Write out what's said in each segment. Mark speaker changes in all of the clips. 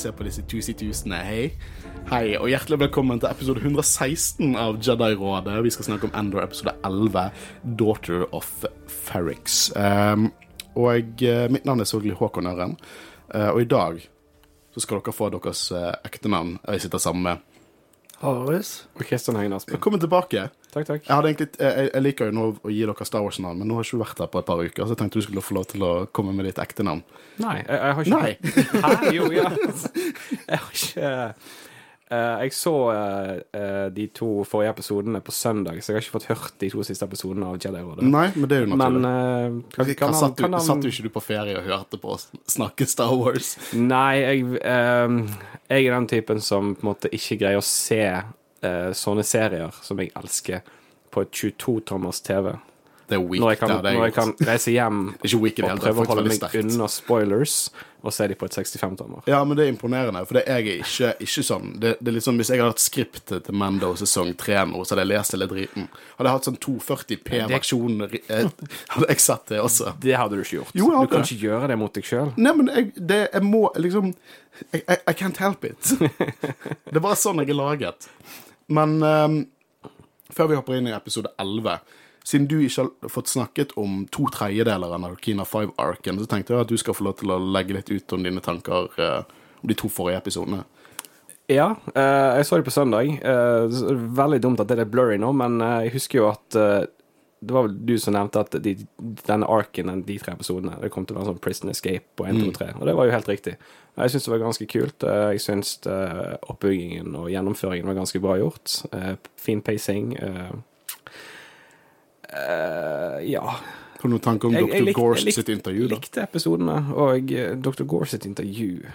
Speaker 1: ser på disse tusi-tusene. Hei. Hei, og hjertelig velkommen til episode 116 av Jedi-rådet. Vi skal snakke om Endor episode 11, Daughter of Ferrix. Um, og uh, mitt navn er selvfølgelig Håkon Øren, uh, og i dag så skal dere få deres uh, ekte navn. Jeg sitter sammen med
Speaker 2: Haris.
Speaker 3: Og Kristian Hengen Aspen.
Speaker 1: Velkommen tilbake.
Speaker 3: Takk, takk.
Speaker 1: Jeg, hadde egentlig, jeg, jeg liker jo nå å gi dere Star Wars-navn, men nå har ikke vært her på et par uker, så jeg tenkte du skulle få lov til å komme med ditt ekte navn.
Speaker 3: Nei, jeg, jeg har ikke
Speaker 1: Nei.
Speaker 3: Hæ? Jo, ja. Jeg har ikke eh, Jeg så uh, uh, de to forrige episodene på søndag, så jeg har ikke fått hørt de to siste episodene av Jedi-rådet.
Speaker 1: Nei, men det er jo
Speaker 3: Men
Speaker 1: naturlig.
Speaker 3: eh, kan, kan, han,
Speaker 1: satt, du,
Speaker 3: kan han
Speaker 1: satt du ikke du på ferie og hørte på oss snakke Star Wars?
Speaker 3: Nei, jeg, jeg er den typen som på en måte ikke greier å se sånne serier som jeg elsker, på et 22-tommers TV.
Speaker 1: Det er weak.
Speaker 3: Når jeg kan,
Speaker 1: det
Speaker 3: når jeg kan reise hjem
Speaker 1: ikke weak i det
Speaker 3: og prøve å holde meg
Speaker 1: sterkt.
Speaker 3: unna spoilers, og se de på et 65-tommer.
Speaker 1: Ja, men det er imponerende, for det er jeg ikke, ikke sånn. Det, det er liksom, Hvis jeg hadde hatt skriptet til Mando sesong 3 nå, så hadde jeg lest hele driten. Hadde jeg hatt sånn 240P-versjon, eh, hadde jeg sett det også.
Speaker 3: Det hadde du ikke gjort.
Speaker 1: Jo, jeg hadde
Speaker 3: du kan ikke gjøre det mot deg sjøl.
Speaker 1: Nei, men jeg, det, jeg må liksom I, I, I can't help it. det er bare sånn jeg er laget. Men um, før vi hopper inn i episode 11 Siden du ikke har fått snakket om to tredjedeler av Narkina 5-arken, så tenkte jeg at du skal få lov til å legge litt ut om dine tanker eh, om de to forrige episodene.
Speaker 3: Ja, eh, jeg så det på søndag. Eh, veldig dumt at det er blurry nå, men jeg husker jo at det var vel du som nevnte at de, denne arken, de tre episodene, det kom til å være sånn Prison Escape og 1, 2, 3. Og det var jo helt riktig. Jeg syns det var ganske kult. Jeg syns oppbyggingen og gjennomføringen var ganske bra gjort. Fin pacing. Eh, eh, ja.
Speaker 1: Har du noen tanker om
Speaker 3: Jeg- jeg
Speaker 1: Dr.
Speaker 3: jeg
Speaker 1: sitt intervju? da?
Speaker 3: Likte episodene, og eh, Dr. Gore sitt intervju.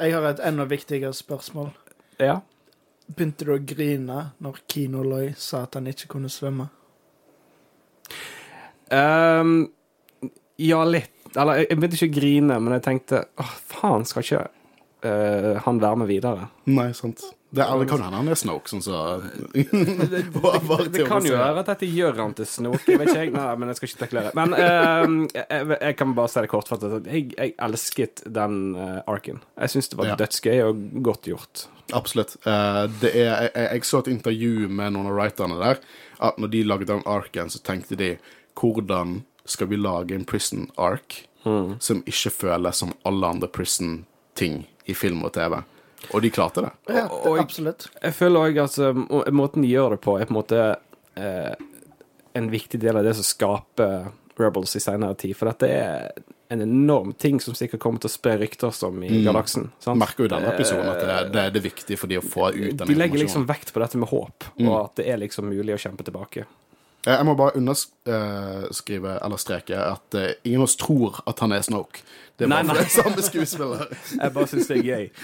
Speaker 2: Jeg har et enda viktigere spørsmål.
Speaker 3: Ja.
Speaker 2: Begynte du å grine når Kino Loy sa at han ikke kunne svømme?
Speaker 3: Um, ja, litt. Eller jeg jeg begynte ikke å grine, men jeg tenkte åh, faen, skal ikke eh, han være med videre?
Speaker 1: Nei, sant. Det er, det kan hende han er Snoke, sånn så Det, det,
Speaker 3: Det kan jo være at dette gjør han til Snoke, Jeg vet ikke, jeg. Nei, men jeg skal ikke spekulere. Men uh, jeg, jeg kan bare si det kortfattet. at Jeg, jeg elsket den uh, arken. Jeg syns det var
Speaker 1: Ja.
Speaker 3: dødsgøy og godt gjort.
Speaker 1: Absolutt. Uh, det er, jeg, jeg så et intervju med noen av writerne der, at når de lagde den arken, så tenkte de hvordan skal vi lage en prison ark som ikke føles som alle andre prison-ting i film og TV? Og de klarte det.
Speaker 2: Ja, det,
Speaker 3: og-
Speaker 2: absolutt.
Speaker 3: Jeg føler òg at altså, måten de gjør det på, er på en måte eh, en viktig del av det som skaper Rebels i senere tid. For dette er en enorm ting som sikkert kommer til å spre rykter som i galaksen. sant?
Speaker 1: Merker jo denne episoden at det, det, det er viktig for de å få ut den informasjonen.
Speaker 3: De legger liksom vekt på dette med håp, og at det er liksom mulig å kjempe tilbake.
Speaker 1: Eh, Jeg må bare underskrive, eller streke, at eh, ingen av oss tror at han er Snoke. Det er
Speaker 3: Nei,
Speaker 1: bare
Speaker 3: nei.
Speaker 1: samme skuespiller.
Speaker 3: Jeg bare syns det er gøy.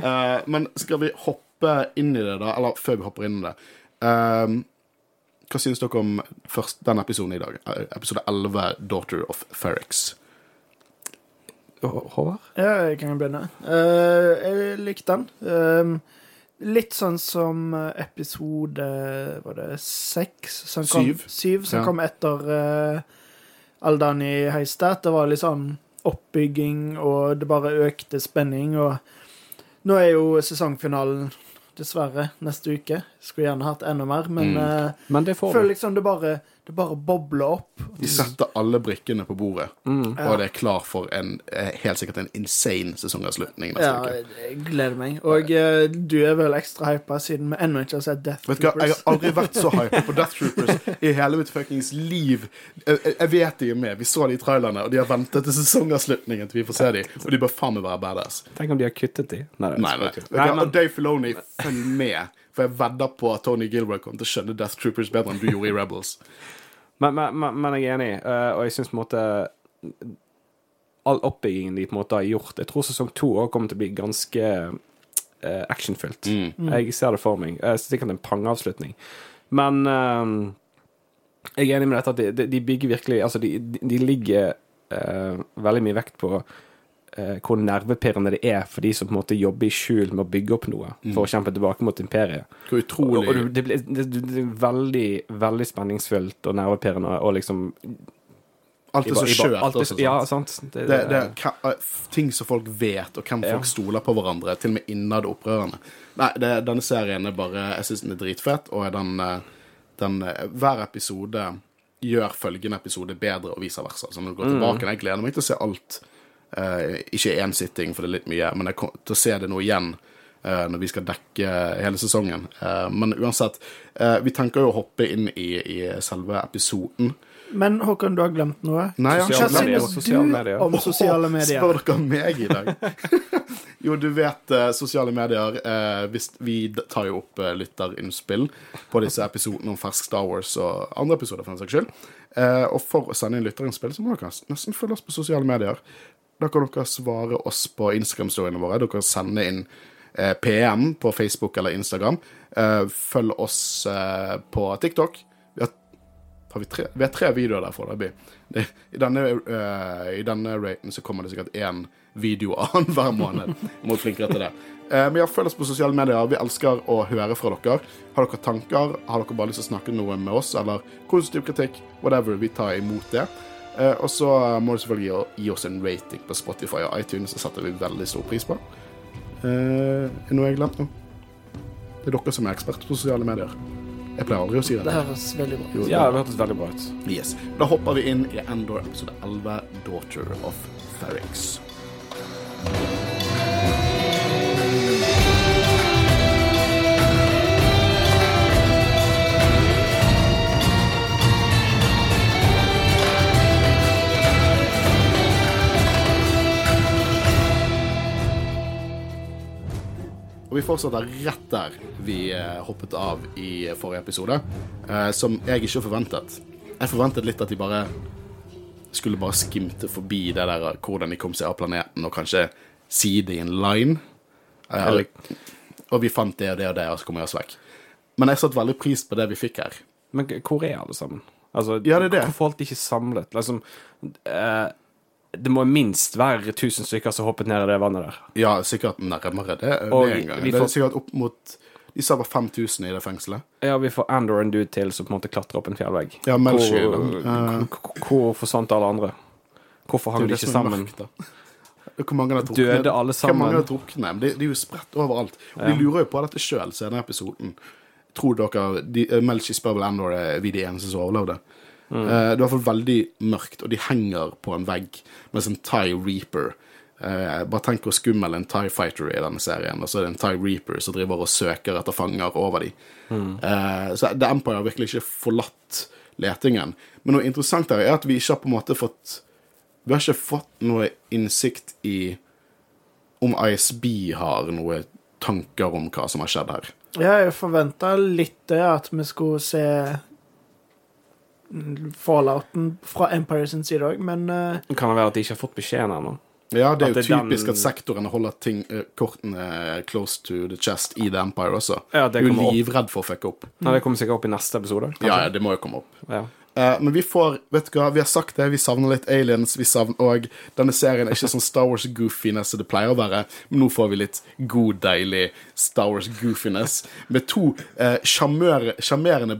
Speaker 1: Eh, men skal vi hoppe inn i det, da? Eller før vi hopper inn i det. eh, hva synes dere om først denne episoden i dag? Eh, Episode 11, 'Daughter of Ferrix'.
Speaker 3: Håvard?
Speaker 2: Ja, jeg kan begynne. Eh, jeg likte den. Um, litt sånn som eh, episode Var det seks? Som kom,
Speaker 1: Syv.
Speaker 2: Syv, som
Speaker 1: Ja.
Speaker 2: kom etter uh, Aldani Heistad. Det var litt sånn oppbygging, og det bare økte spenning. Og nå er jo sesongfinalen dessverre neste uke. Skulle gjerne hatt enda mer, men
Speaker 1: Mm.
Speaker 2: eh,
Speaker 3: Men det får
Speaker 2: føler liksom det bare, det bare bobler opp.
Speaker 1: De setter alle brikkene på bordet,
Speaker 3: Mm.
Speaker 2: Ja.
Speaker 1: og det er klar for en eh, helt sikkert en insane sesongavslutning
Speaker 2: Ja, jeg gleder meg. Og uh, du er vel ekstra hypa siden vi ennå ikke har sett Death
Speaker 1: Vet du hva, Jeg har aldri vært så hypa på Death Troopers i hele mitt fuckings liv. Jeg, jeg- vet de er med. Vi så de i trailerne, og de har ventet til sesongavslutningen til vi får se de. Og de bør faen meg være badass.
Speaker 3: Tenk om de har kuttet de. Nei, det
Speaker 1: Nei, nei.
Speaker 3: ikke Nei, men,
Speaker 1: Og Dave Filoni, følg med. For jeg vedder på at Tony Gilbert kommer til å skjønne Death Troopers bedre enn du gjorde i Rebels.
Speaker 3: men, men, men, men jeg er enig, eh, og jeg syns på en måte All oppbyggingen de på en måte har gjort Jeg tror sesong to òg kommer til å bli ganske uh, actionfylt. Jeg ser det for meg. Eh, sikkert en pangeavslutning. Men uh, jeg er enig med dette at de, de, de bygger virkelig Altså, de, de, de ligger uh, veldig mye vekt på hvor nervepirrende det er for de som på en måte jobber i skjul med å bygge opp noe for å kjempe tilbake mot imperiet.
Speaker 1: Hvor utrolig
Speaker 3: og det, det, blir- det, det, er veldig, veldig spenningsfullt og nervepirrende og liksom
Speaker 1: Alt er så skjørt
Speaker 3: Ja,
Speaker 1: sant?
Speaker 3: Det,
Speaker 1: Det, det er eh, ting som folk vet, og hvem
Speaker 3: Ja.
Speaker 1: folk stoler på hverandre. Til og med innad opprørende. Nei, det, denne serien er bare Jeg syns den er dritfett, og den, eh, den eh, Hver episode gjør følgende episode bedre, og vice versa. Så når du går
Speaker 3: Mm.
Speaker 1: tilbake Jeg gleder meg til å se alt. Eh, ikke én sitting, for det er litt mye, men jeg kommer til å se det nå igjen. uh, når vi skal dekke hele sesongen. Uh, men uansett, eh, vi tenker jo å hoppe inn i, i selve episoden.
Speaker 2: Men Håkon, du har glemt noe.
Speaker 1: Nei, ikke
Speaker 2: Hva synes du
Speaker 3: medier.
Speaker 2: om sosiale medier?
Speaker 1: Spør dere meg i dag? jo, du vet sosiale medier. eh, hvis vi tar jo opp uh, lytterinnspill på disse episodene om fersk Star Wars og andre episoder, for den saks skyld. Eh, og for å sende inn lytterinnspill, så må dere nesten følge oss på sosiale medier. Da kan dere svare oss på Instagram-storyene våre. Dere kan sende inn eh, PM på Facebook eller Instagram. Eh, følg oss eh, på TikTok. Vi har har vi, tre, vi har tre videoer der foreløpig. I denne, uh, I denne raten så kommer det sikkert én video annenhver måned. Vi må bli flinkere til det. Eh, men ja, følg oss på sosiale medier. Vi elsker å høre fra dere. Har dere tanker? Har dere bare lyst til å snakke noe med oss? Eller konstruktiv kritikk? Whatever. Vi tar imot det. Eh, og så må du selvfølgelig gi, oss en rating på Spotify og iTunes. Det setter vi veldig stor pris på. Eh, er det noe jeg har glemt nå? Det er dere som er eksperter på sosiale medier. Jeg pleier aldri å si det.
Speaker 2: Det høres veldig bra ut.
Speaker 1: Jo,
Speaker 3: Ja, det hørtes veldig bra ut.
Speaker 1: Yes. Da hopper vi inn i Endor episode 11, 'Daughter of Ferrix'. Vi fortsetter rett der vi eh, hoppet av i forrige episode, eh, som jeg ikke forventet. Jeg forventet litt at de bare skulle bare skimte forbi det der eh, hvordan de kom seg av planeten, og kanskje si det i en line. Eh,
Speaker 3: Eller-
Speaker 1: og vi fant det og det og det, og så kommer vi oss vekk. Men jeg satte veldig pris på det vi fikk her.
Speaker 3: Men hvor er alle sammen? Altså,
Speaker 1: Ja, det er det.
Speaker 3: Hvorfor holdt de ikke samlet? Liksom, eh, det må minst være 1000 stykker som hoppet ned i det vannet der.
Speaker 1: Ja, sikkert nærmere det,
Speaker 3: Og
Speaker 1: det en gang.
Speaker 3: vi
Speaker 1: Det er sikkert opp mot De sa det var 5000 i det fengselet.
Speaker 3: Ja, vi får Andor en dude til som på en måte klatrer opp en fjellvegg.
Speaker 1: Ja,
Speaker 3: hvor.
Speaker 1: Eh,
Speaker 3: hvor, hvor forsvant alle andre? Hvorfor hang de ikke sammen?
Speaker 1: mørkt. Hvor mange har druknet?
Speaker 3: Døde alle
Speaker 1: Hvor mange har druknet? Det, det er jo spredt overalt. Og De lurer jo på dette sjøl senere i episoden. Tror dere de, eh, Melchi spør vel Andor er vi de eneste som overlevde.
Speaker 3: Mm.
Speaker 1: Eh, det er i hvert fall veldig mørkt, og de henger på en vegg med en Tie Reaper. Eh, bare tenk hvor skummel en Tie Fighter er i denne serien. Og så er det en Tie Reaper som driver og søker etter fanger over dem.
Speaker 3: Mm.
Speaker 1: Eh, så The Empire har virkelig ikke forlatt letingen. Men noe interessant her er at vi ikke har på en måte fått Vi har ikke fått noe innsikt i om ISB har noe tanker om hva som har skjedd her.
Speaker 2: Ja, jeg forventa litt det, at vi skulle se fallouten fra Empire sin side òg, men uh,
Speaker 3: Kan det være at de ikke har fått beskjeden ennå?
Speaker 1: Ja, det er
Speaker 3: At
Speaker 1: jo
Speaker 3: det
Speaker 1: typisk
Speaker 3: den-
Speaker 1: at sektorene holder ting, uh, kortene close to the chest i The Empire også.
Speaker 3: Ja, det
Speaker 1: du er livredd for å fucke opp.
Speaker 3: Nei, det kommer sikkert opp i neste episode. kanskje?
Speaker 1: Ja, ja, det må jo komme opp.
Speaker 3: Ja.
Speaker 1: Eh, men vi får Vet du hva, vi har sagt det, vi savner litt aliens, vi savner Og denne serien er ikke sånn Star Wars-goofiness som det pleier å være, men nå får vi litt god, deilig Star Wars-goofiness med to eh,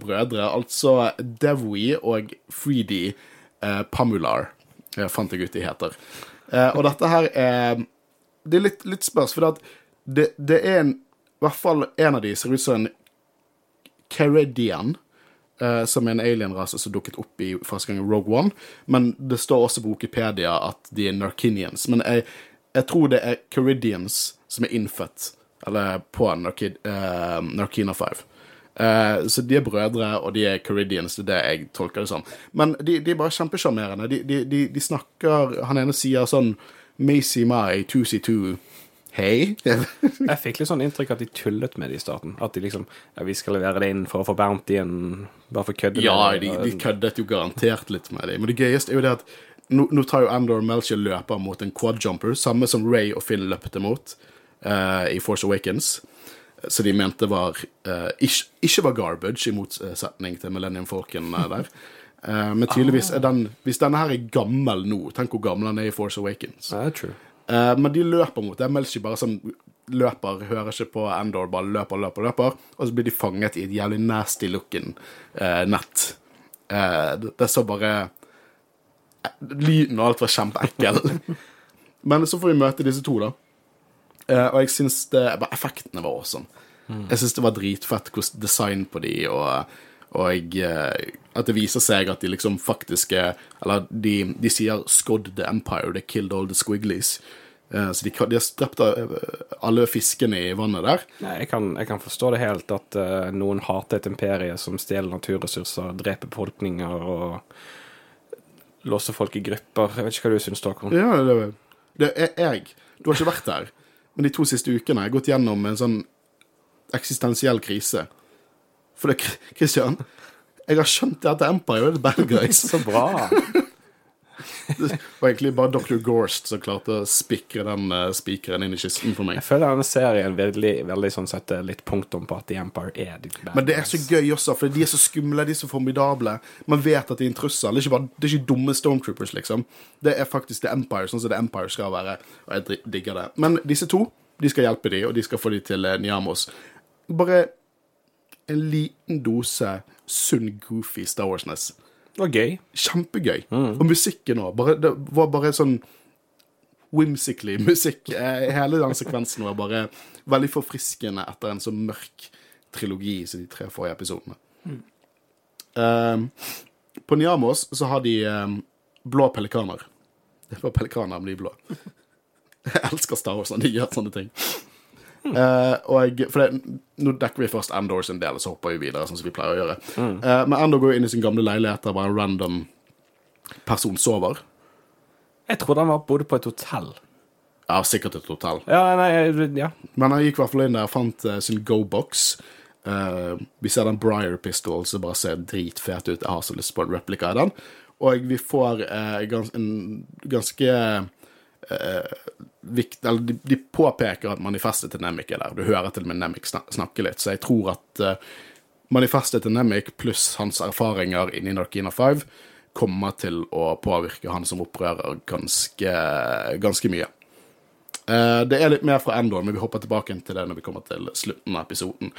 Speaker 1: brødre, altså Devoe og 3D eh, Pamular, eh, fant jeg ut de heter. Eh, og dette her er Det er litt, litt spørs, for det, det, er en I hvert fall en av de ser ut som en Caridian eh, som er en alienrase som dukket opp i første gang i Rogue One. Men det står også på Wikipedia at de er Narkinians. Men jeg, jeg tror det er Caridians som er innfødt eller på Narkid, eh, Narkina 5. Eh, så de er brødre, og de er Caridians, det er det jeg tolker det som. Men de, de er bare kjempesjarmerende. De, de, de, snakker Han ene sier sånn Macy Mai 2C2 Hei.
Speaker 3: Jeg fikk litt sånn inntrykk at de tullet med det i starten. At de liksom ja, Vi skal levere det inn for å få bountyen, bare for å kødde
Speaker 1: Ja,
Speaker 3: med
Speaker 1: de,
Speaker 3: Ja,
Speaker 1: de køddet jo garantert litt med det. Men det gøyeste er jo det at nå, nå tar jo Andor Melcher løper mot en quadjumper, samme som Ray og Finn løpte mot uh, i Force Awakens. Så de mente var uh, ikke, ikke var garbage, i motsetning til Millennium Falcon uh, der. Eh, men tydeligvis er den Hvis denne her er gammel nå, tenk hvor gammel den er i Force Awakens.
Speaker 3: Ja, det true.
Speaker 1: Eh, men de løper mot det. Melchi bare sånn løper, hører ikke på Endor, bare løper, løper, løper. Og så blir de fanget i et jævlig nasty looking uh, nett. Uh, det, det så bare Lyden og alt var kjempeekkel. Men så får vi møte disse to, da. Og jeg syns det bare Effektene var awesome. Jeg syns det var dritfett hvordan design på de, og, og eh, at det viser seg at de liksom faktisk er Eller de, de sier 'Scod the Empire', 'They killed all the squigglies'. Eh, Så de, de har drept eh, alle fiskene i vannet der.
Speaker 3: Nei, jeg kan, jeg kan forstå det helt at uh, noen hater et imperie som stjeler naturressurser, dreper befolkninger og låser folk i grupper. Jeg vet ikke hva du syns, Håkon.
Speaker 1: Ja, det, det er jeg. Du har ikke vært der. Men de to siste ukene har jeg gått gjennom en sånn eksistensiell krise. For det, Christian, jeg har skjønt at Empire er the bad guys.
Speaker 3: Så bra!
Speaker 1: Det var egentlig bare Dr. Gorst som klarte å spikre den uh, spikeren inn i kisten for meg.
Speaker 3: Jeg føler denne serien veldig, veldig sånn setter litt punktum på at The Empire er the bad
Speaker 1: Men det er så gøy også, for de er så skumle, de er så formidable. Man vet at de er en trussel. Det er ikke, bare, det er ikke dumme Stormtroopers, liksom. Det er faktisk The Empire, sånn som The Empire skal være. Og jeg digger det. Men disse to, de skal hjelpe de, og de skal få de til uh, Niamos. Bare en liten dose sunn, goofy Star Wars-ness.
Speaker 3: Det var gøy.
Speaker 1: Kjempegøy. Og musikken òg. Det var bare sånn whimsically musikk. Eh, Hele den sekvensen var bare veldig forfriskende etter en så mørk trilogi som de tre forrige episodene. Um, på Niamos så har de um, blå pelikaner. Det var pelikaner, men de er blå. Jeg elsker Star Wars når de gjør sånne ting. Eh, og jeg, for det, Nå dekker vi først Andor sin del, og så hopper vi videre. sånn som vi pleier å gjøre. Eh, men Andor går inn i sin gamle leilighet der bare en random person sover.
Speaker 3: Jeg trodde han var bodde på et hotell.
Speaker 1: Ja, sikkert et hotell.
Speaker 3: Ja, nei, ja.
Speaker 1: Men han gikk i hvert fall inn der og fant uh, sin go-box. Vi ser den Briar Pistol som bare ser dritfet ut. Jeg har så lyst på en replika av den. Og vi får en ganske vikt, eller de, de påpeker at manifestet til Nemik er der. Du hører til og med Nemik snakke litt, så jeg tror at uh, manifestet til Nemik pluss hans erfaringer inni Narkina 5 kommer til å påvirke han som opprører ganske, ganske mye. Uh, det er litt mer fra Endor, men vi hopper tilbake til det når vi kommer til slutten av episoden.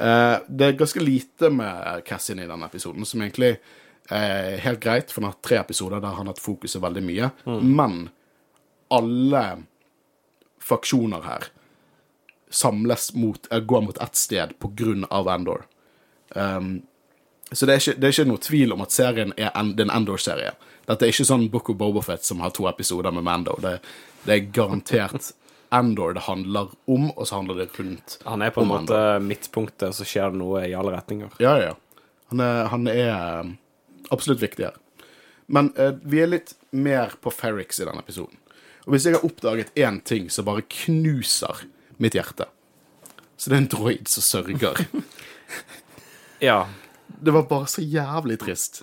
Speaker 1: Uh, det er ganske lite med Cassin i denne episoden, som egentlig er helt greit, for han har tre episoder der han har hatt fokuset veldig mye. Men alle faksjoner her samles mot, eh, går mot ett sted av Endor. Um, så det er, ikke, det er ikke noe tvil om at serien er en, det er en Endor-serie. Dette er ikke sånn Book of Bobofet som har to episoder med Mando. Det, det er garantert Endor det handler om, og så handler det rundt
Speaker 3: Han er på en
Speaker 1: måte
Speaker 3: måte midtpunktet, så skjer det noe i alle retninger.
Speaker 1: Ja, ja. Han er, han er eh, absolutt viktig her. Men uh, vi er litt mer på Ferrix i denne episoden. Og hvis jeg har oppdaget én ting som bare knuser mitt hjerte, så det er en droid som sørger.
Speaker 3: Ja.
Speaker 1: Det var bare så jævlig trist.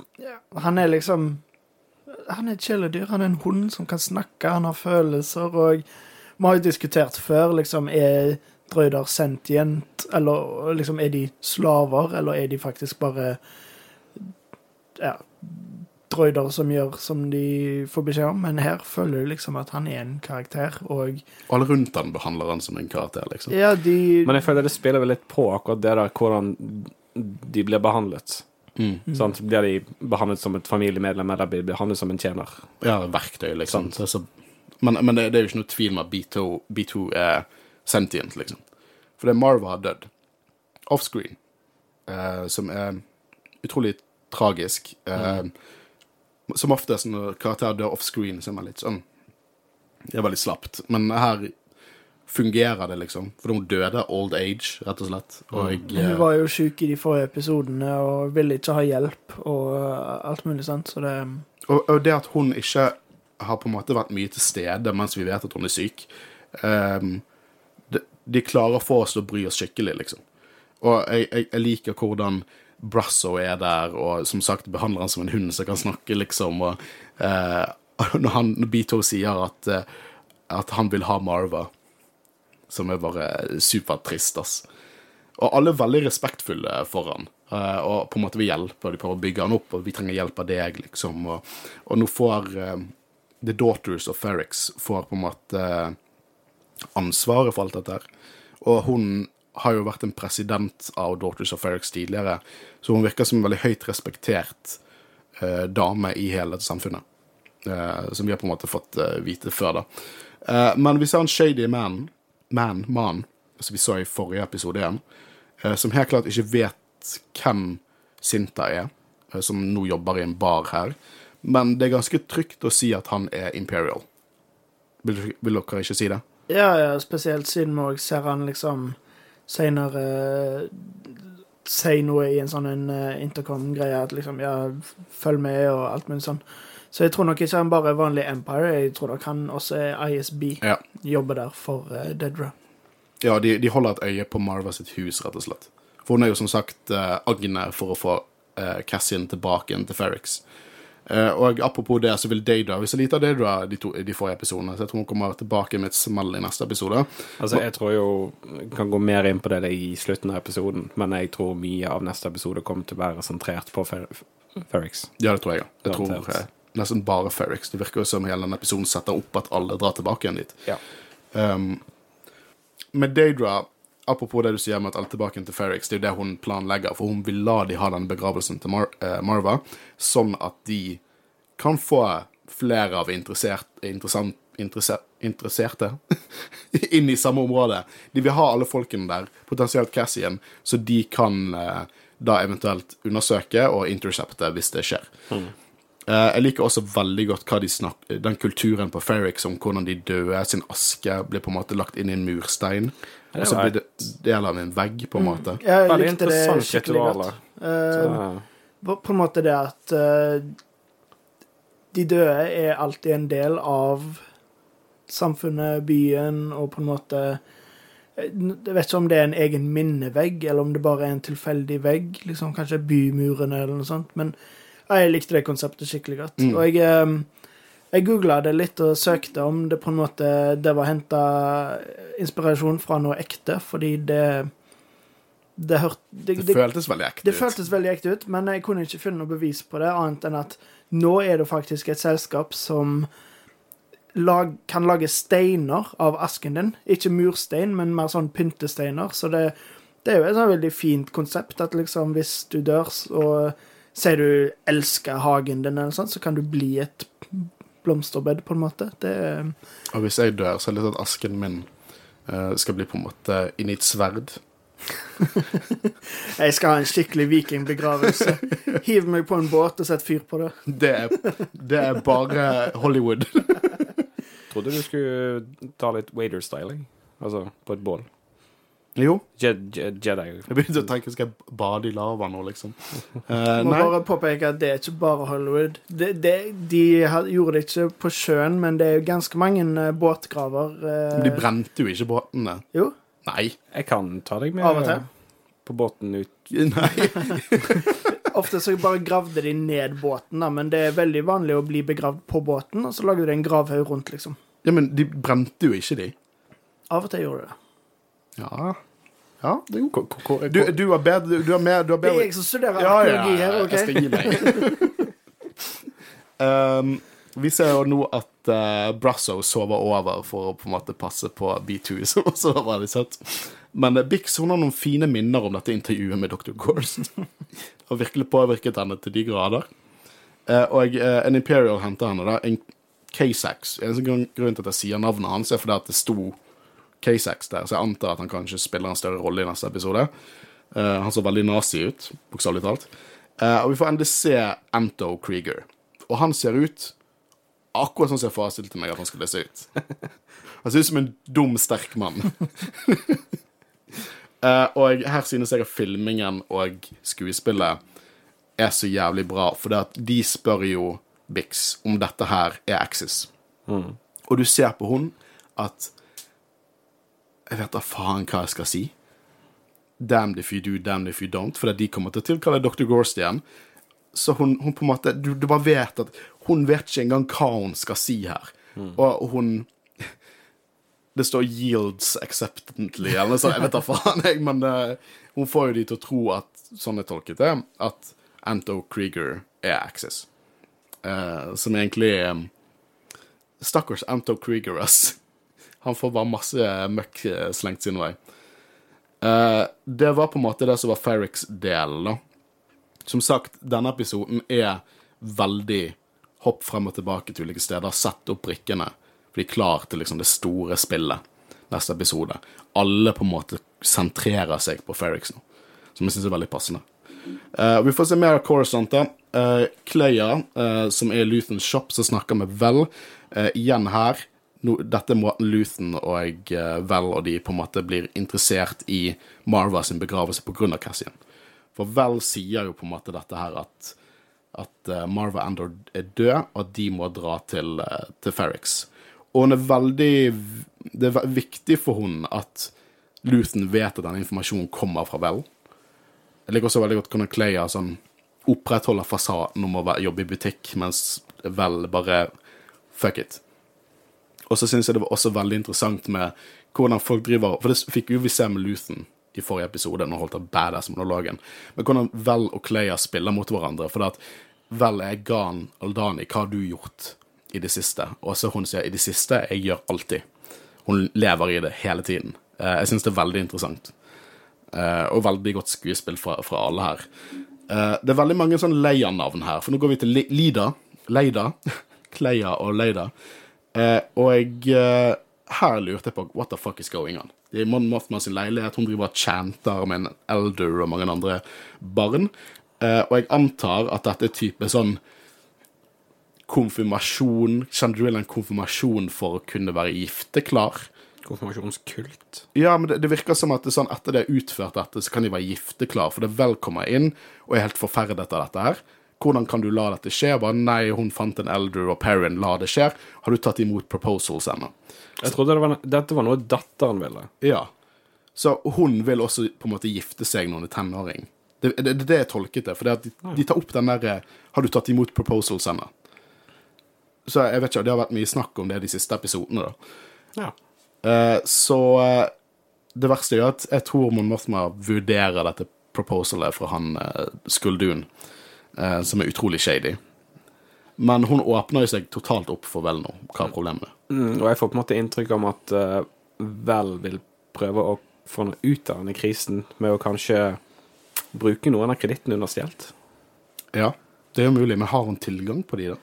Speaker 2: Han er liksom Han er et kjæledyr. Han er en hund som kan snakke, han har følelser, og vi har jo diskutert før, liksom, er droider sentient, eller liksom, er de slaver, eller er de faktisk bare ja, droider som gjør som de får beskjed om? Men her føler du liksom at han er en karakter, og
Speaker 1: Alle rundt han behandler han som en karakter, liksom.
Speaker 2: ja, de
Speaker 3: Men jeg føler det spiller vel litt på akkurat det der hvordan de blir behandlet.
Speaker 1: Mm.
Speaker 3: Sant? Blir de behandlet som et familiemedlem, eller blir de behandlet som en tjener?
Speaker 1: Ja, verktøy, liksom. Det er så, men men det, det er jo ikke noe tvil om at B2, B2 er sentient, liksom. For det Marva har dødd. Offscreen. Eh, som er utrolig tragisk. Eh, Som oftest når karakterer dør offscreen, så er man litt sånn Det er veldig slapt. Men her fungerer det, liksom. For hun døde old age, rett og slett. Og jeg,
Speaker 2: Hun
Speaker 1: eh,
Speaker 2: var jo syk i de forrige episodene og ville ikke ha hjelp og uh, alt mulig sånt, så det
Speaker 1: Og, og det at hun ikke har på en måte vært mye til stede mens vi vet at hun er syk um, de, de klarer å få oss til å bry oss skikkelig, liksom. Og jeg, jeg, jeg liker hvordan Brasso er der, og som sagt behandler han som en hund som kan snakke, liksom. Og eh, når, han, når B2 sier at, eh, at han vil ha Marva, som er bare supertrist, ass. Og alle er veldig respektfulle for han, eh, og på en måte vil hjelpe, og de prøver å bygge han opp, og vi trenger hjelp av deg, liksom. Og, og nå får eh, The Daughters of Ferrix får på en måte eh, ansvaret for alt dette her. Og hun har jo vært en president av Daughters of Ferrix tidligere, så hun virker som en veldig høyt respektert eh, dame i hele dette samfunnet. eh, som vi har på en måte fått eh, vite før, da. Eh, men vi ser en shady man, man, man, som vi så i forrige episode igjen, eh, som helt klart ikke vet hvem Sinta er, eh, som nå jobber i en bar her. Men det er ganske trygt å si at han er Imperial. Vil, vil dere ikke si det?
Speaker 2: Ja, ja, spesielt siden vi òg ser han liksom seinere si noe i en sånn eh, intercom-greie at liksom Ja, følg med og alt mulig sånn. Så jeg tror nok ikke han bare er vanlig Empire. Jeg tror nok han også er ISB.
Speaker 1: Ja.
Speaker 2: Jobber der for uh, Dedra.
Speaker 1: Ja, de, de holder et øye på Marva sitt hus, rett og slett. For hun er jo som sagt uh, agnet for å få uh, Cassian tilbake igjen til Ferrix. Uh, og apropos det, så vil Dada Vi så lite av Daydra de, to, de forrige episodene, så jeg tror hun kommer tilbake med et smell i neste episode.
Speaker 3: Altså, jeg tror jo jeg kan gå mer inn på det i slutten av episoden, men jeg tror mye av neste episode kommer til å være sentrert på Fer Ferrix.
Speaker 1: Ja, det tror jeg òg. Jeg tror
Speaker 3: Garantert.
Speaker 1: eh, nesten bare Ferrix. Det virker jo som hele denne episoden setter opp at alle drar tilbake igjen dit.
Speaker 3: Ja.
Speaker 1: Um, med Daedra, apropos det du sier med at alt tilbake til Ferrix, det er jo det hun planlegger, for hun vil la de ha den begravelsen til Mar uh, Marva, sånn at de kan få flere av interessert, interessant, interessert, interesserte inn i samme område. De vil ha alle folkene der, potensielt Cassian, så de kan uh, da eventuelt undersøke og intercepte hvis det skjer. Eh, jeg liker også veldig godt hva de snakker, den kulturen på Ferrix om hvordan de døde, sin aske blir på en måte lagt inn i en murstein, og så blir det del av en vegg, på en måte.
Speaker 2: Jeg
Speaker 3: Veldig
Speaker 2: likte det skikkelig godt.
Speaker 3: Uh,
Speaker 2: på, på en måte det at uh, de døde er alltid en del av samfunnet, byen, og på en måte eh, Jeg vet ikke om det er en egen minnevegg, eller om det bare er en tilfeldig vegg. liksom Kanskje bymurene eller noe sånt. Men jeg likte det konseptet skikkelig godt.
Speaker 1: Mm.
Speaker 2: Og jeg, jeg googla det litt og søkte om det på en måte det var henta inspirasjon fra noe ekte, fordi det det, hørt, det,
Speaker 1: Det føltes veldig ekte
Speaker 2: det
Speaker 1: ut.
Speaker 2: føltes veldig ekte ut, men jeg kunne ikke finne noe bevis på det, annet enn at nå er det faktisk et selskap som lag, kan lage steiner av asken din. Ikke murstein, men mer sånn pyntesteiner. Så det, det er jo et sånn veldig fint konsept at liksom hvis du dør og sier du elsker hagen din, eller sånt, så kan du bli et blomsterbed, på en måte. Det
Speaker 1: Og hvis jeg dør, så er det litt at asken min eh, skal bli på en måte inni et sverd.
Speaker 2: Jeg skal ha en skikkelig vikingbegravelse. Hiv meg på en båt og sett fyr på det.
Speaker 1: Det er, det er bare Hollywood.
Speaker 3: Trodde du skulle ta litt waiter-styling. Altså på et bål.
Speaker 1: Jo,
Speaker 3: Je Je Jedi.
Speaker 1: jeg begynte å tenke skal jeg bade i lava nå, liksom. Eh,
Speaker 2: Må
Speaker 1: nei,
Speaker 2: bare påpeke at det er ikke bare Hollywood. Det, det, de gjorde det ikke på sjøen, men det er jo ganske mange eh, båtgraver. Uh...
Speaker 1: de brente jo ikke båtene.
Speaker 2: Jo,
Speaker 1: Nei.
Speaker 3: Jeg kan ta deg med
Speaker 2: av og til.
Speaker 3: på båten ut.
Speaker 1: Nei.
Speaker 2: Ofte så bare gravde de ned båten, da, men det er veldig vanlig å bli begravd på båten, og så lagde de en gravhaug rundt, liksom.
Speaker 1: Ja, men de brente jo ikke, de.
Speaker 2: Av og til gjorde de det.
Speaker 1: Ja. Ja, det er jo Du, du har bedre Du, du har mer du har
Speaker 2: Det er jeg som studerer
Speaker 1: Ja, ja,
Speaker 2: arkeologi her,
Speaker 1: jeg skal gi meg. um, vi ser jo nå at uh, Brasso sover over for å på en måte passe på B2, som også var veldig søtt. Men uh, Bix hun har noen fine minner om dette intervjuet med Dr. Gorst. og virkelig påvirket henne til de grader. Uh, og uh, en Imperial henter henne, da. En K-Sax. En grunn til at jeg sier navnet hans, er fordi at det sto K6 der, så jeg antar at han kanskje spiller en større rolle i neste episode. Uh, han så veldig nazi ut, bokstavelig talt. Uh, og vi får endelig se Anto Krieger. Og han ser ut akkurat sånn som jeg forestilte meg at han skulle se ut. han ser ut som en dum, sterk mann. Uh, og her synes jeg at filmingen og skuespillet er så jævlig bra, for det at de spør jo Bix om dette her er Axis. Og du ser på hun at Jeg vet da faen hva jeg skal si. Damned if you do, damned if you don't, fordi de kommer til å tilkalle Dr. Gorst igjen. Så hun, hun på en måte du, du bare vet at hun vet ikke engang hva hun skal si her. Og hun Det står 'yields acceptantly', eller noe. Jeg vet da faen, jeg, men eh, hun får jo de til å tro at, sånn jeg tolket det, at Anto Krieger er Axis. Uh, som egentlig um, Stakkars Anto Krieger, ass. Han får bare masse møkk eh, slengt sin vei. Eh, det var på en måte det som var Ferrix del, da. Som sagt, denne episoden er veldig hopp frem og tilbake til ulike steder, sette opp brikkene. For de er klar til liksom det store spillet neste episode. Alle på en måte sentrerer seg på Ferrix nå, som jeg syns er veldig passende. Uh, vi får se mer av Corisont. Uh, Cleia, uh, som er Luthens shop, som snakker med Vel. Igjen her no, Dette er måten Luthen og uh, Vel og de på en måte blir interessert i Marva sin begravelse pga. Cassian. For Vel sier jo på en måte dette her at, at uh, Marva Endor er død, og at de må dra til, uh, til Ferrix. Og hun er veldig Det er viktig for hun at Luthen vet at denne informasjonen kommer fra Vel. Jeg liker også veldig godt hvordan Cleia sånn opprettholder fasaden om å jobbe i butikk, mens Vel bare fuck it. Og så syns jeg det var også veldig interessant med hvordan folk driver For det fikk jo vi se med Luthen i forrige episode, når han holdt av badass-monologen. Men hvordan Vel og Cleia spiller mot hverandre. For at Vel er Gan Aldani, hva har du gjort i det siste? Og så hun sier i det siste, jeg gjør alltid. Hun lever i det hele tiden. Eh, jeg syns det er veldig interessant. Eh, og veldig godt skuespill fra, fra alle her. Eh, det er veldig mange sånn Leia-navn her, for nå går vi til Lida. Leida. Kleia og Leida. Og jeg her lurte jeg på what the fuck is going on. Det er Mon Mothman sin leilighet. Hun driver og chanter med en elder og mange andre barn. og jeg antar at dette er type sånn konfirmasjon Kjenner du en konfirmasjon for å kunne være gifteklar?
Speaker 3: Konfirmasjonskult.
Speaker 1: Ja, men det, det, virker som at det sånn, etter det har utført dette, så kan de være gifteklar, for det vel kommer inn og er helt forferdet av dette her. Hvordan kan du la dette skje? Bare nei, hun fant en elder, og Perrin la det skje. Har du tatt imot proposals ennå?
Speaker 3: Jeg trodde det var, dette var noe datteren ville.
Speaker 1: Ja. Så hun vil også på en måte gifte seg når hun er tenåring. Det er det, det, det, jeg tolket det. For de, de, tar opp den derre Har du tatt imot proposals ennå? Så jeg vet ikke, det har vært mye snakk om det de siste episodene, da.
Speaker 3: Ja.
Speaker 1: Uh, så uh, det verste er at jeg tror Mon Mothma vurderer dette proposalet fra han uh, Skuldun, som er utrolig shady. Men hun åpner jo seg totalt opp for Vel nå. Hva er problemet?
Speaker 3: Mm, og jeg får på en måte inntrykk av at Vel vil prøve å få noe ut av denne krisen med å kanskje bruke noen av kredittene hun har stjålet.
Speaker 1: Ja, det er jo mulig, men har hun tilgang på de, da?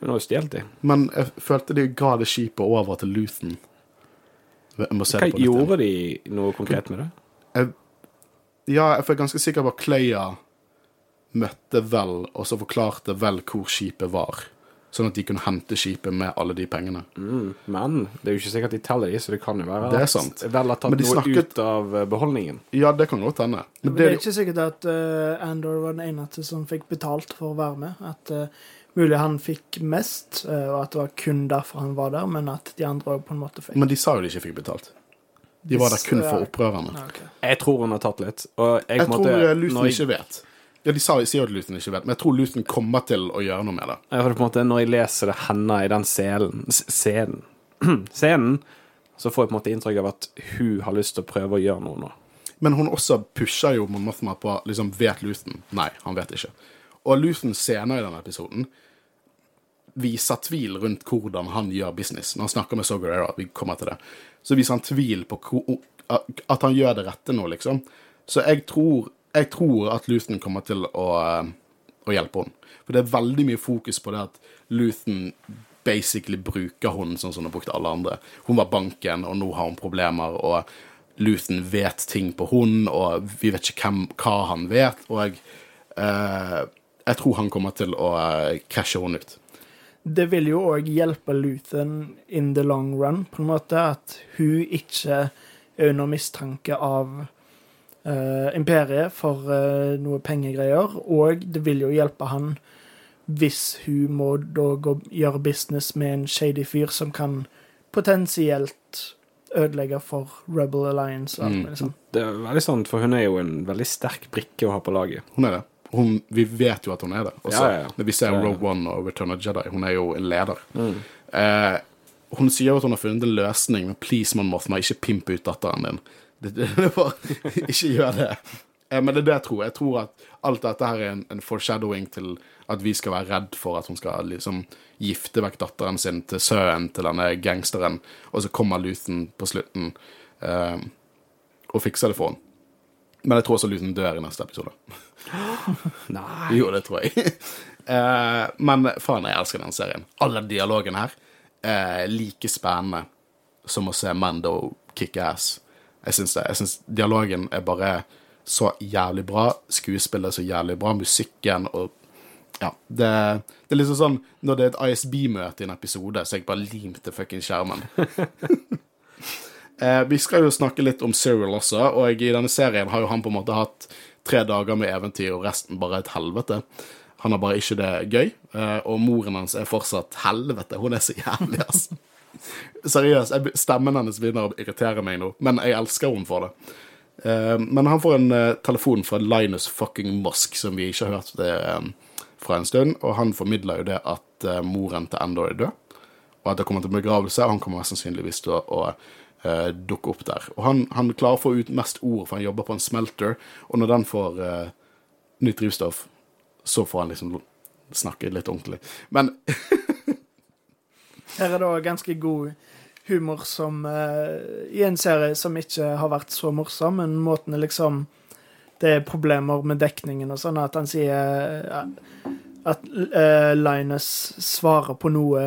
Speaker 3: Hun har jo stjålet de.
Speaker 1: Men jeg følte de ga det skipet over til Luthen.
Speaker 3: Hva gjorde de noe konkret med det?
Speaker 1: Jeg, ja, jeg er ganske sikker på at Cleia møtte Vel, og så forklarte Vel hvor skipet var. Sånn at de kunne hente skipet med alle de pengene.
Speaker 3: Mm, men det er jo ikke sikkert de teller de, så det kan jo være
Speaker 1: det er sant.
Speaker 3: at Vel har tatt noe snakket... ut av eh, beholdningen.
Speaker 1: Ja, det kan godt hende.
Speaker 2: Men det, det er ikke sikkert at uh, Andor var den eneste som fikk betalt for å være med. At uh, Mulig han fikk mest, og at det var kun derfor han var der, men at de andre òg på en måte fikk
Speaker 1: Men de sa jo de ikke fikk betalt. De var der kun for opprørerne.
Speaker 2: Okay.
Speaker 3: Jeg tror hun har tatt litt. Og jeg,
Speaker 1: jeg
Speaker 3: måtte,
Speaker 1: tror Luthen jeg... ikke vet. Ja, De sier at Luton ikke vet, men jeg tror Luton kommer til å gjøre noe med det.
Speaker 3: Ja, for på en måte, Når jeg leser det henne i den scenen, scenen, scenen så får jeg på en måte inntrykk av at hun har lyst til å prøve å gjøre noe nå.
Speaker 1: Men hun også pusher jo Mothma på liksom, Vet Luton? Nei, han vet ikke. Og Luton senere i denne episoden viser tvil rundt hvordan han gjør business. Når han snakker med Sogarera, vi kommer til det, så viser han tvil på at han gjør det rette nå, liksom. Så jeg tror, jeg tror at Luthen kommer til å, å hjelpe henne. For det er veldig mye fokus på det at Luthen basically bruker hun sånn som hun har brukt alle andre. Hun var banken, og nå har hun problemer, og Luthen vet ting på hun, og vi vet ikke hvem, hva han vet, og eh, jeg tror han kommer til å krasje cashe henne ut
Speaker 2: det vil jo òg hjelpe Luthen in the long run, på en måte. At hun ikke er under mistanke av uh, imperiet for uh, noe pengegreier. Og det vil jo hjelpe han hvis hun må da gå, gjøre business med en shady fyr som kan potensielt ødelegge for Rebel Alliance. Og alt, mm. liksom.
Speaker 3: Det er veldig sant, for hun er jo en veldig sterk brikke å ha på laget.
Speaker 1: Hun er det hun, vi vet jo at hun er det. Også, ja, ja, Når vi ser Rogue One og Return of Jedi, hun er jo en leder. Mm. Eh, hun sier at hun har funnet en løsning, men please, man Mothma, ikke pimp ut datteren din. Det, det, det var, ikke gjør det. Eh, men det er det jeg tror. Jeg tror at alt dette her er en, en, foreshadowing til at vi skal være redd for at hun skal liksom gifte vekk datteren sin til sønnen til denne gangsteren, og så kommer Luthen på slutten eh, og fikser det for henne. Men jeg tror også Luthen dør i neste episode.
Speaker 3: Nei
Speaker 1: Jo, det tror jeg. Eh, men faen, jeg elsker den serien. Alle dialogene her er like spennende som å se Mando kick ass. Jeg syns det. Jeg syns dialogen er bare så jævlig bra. Skuespillet er så jævlig bra. Musikken og Ja. Det, det er liksom sånn når det er et ISB-møte i en episode, så jeg bare limte fucking fuckings skjermen. Eh, vi skal jo snakke litt om Cyril også, og i denne serien har jo han på en måte hatt tre dager med eventyr, og resten bare et helvete. Han har bare ikke det gøy, eh, og moren hans er fortsatt helvete. Hun er så jævlig, altså. Seriøst, stemmen hennes begynner å irritere meg nå, men jeg elsker henne for det. Eh, men han får en eh, telefon fra Linus fucking Musk, som vi ikke har hørt det eh, fra en stund, og han formidler jo det at moren til Endor er død, og at det kommer til begravelse, og han kommer mest sannsynligvis til å, dukke opp der. Og han, han klarer å få ut mest ord, for han jobber på en smelter, og når den får uh, nytt drivstoff, så får han liksom snakke litt ordentlig. Men
Speaker 2: Her er det også ganske god humor som uh, I en serie som ikke har vært så morsom, men måten er liksom Det er problemer med dekningen og sånn, at han sier uh, at uh, Linus svarer på noe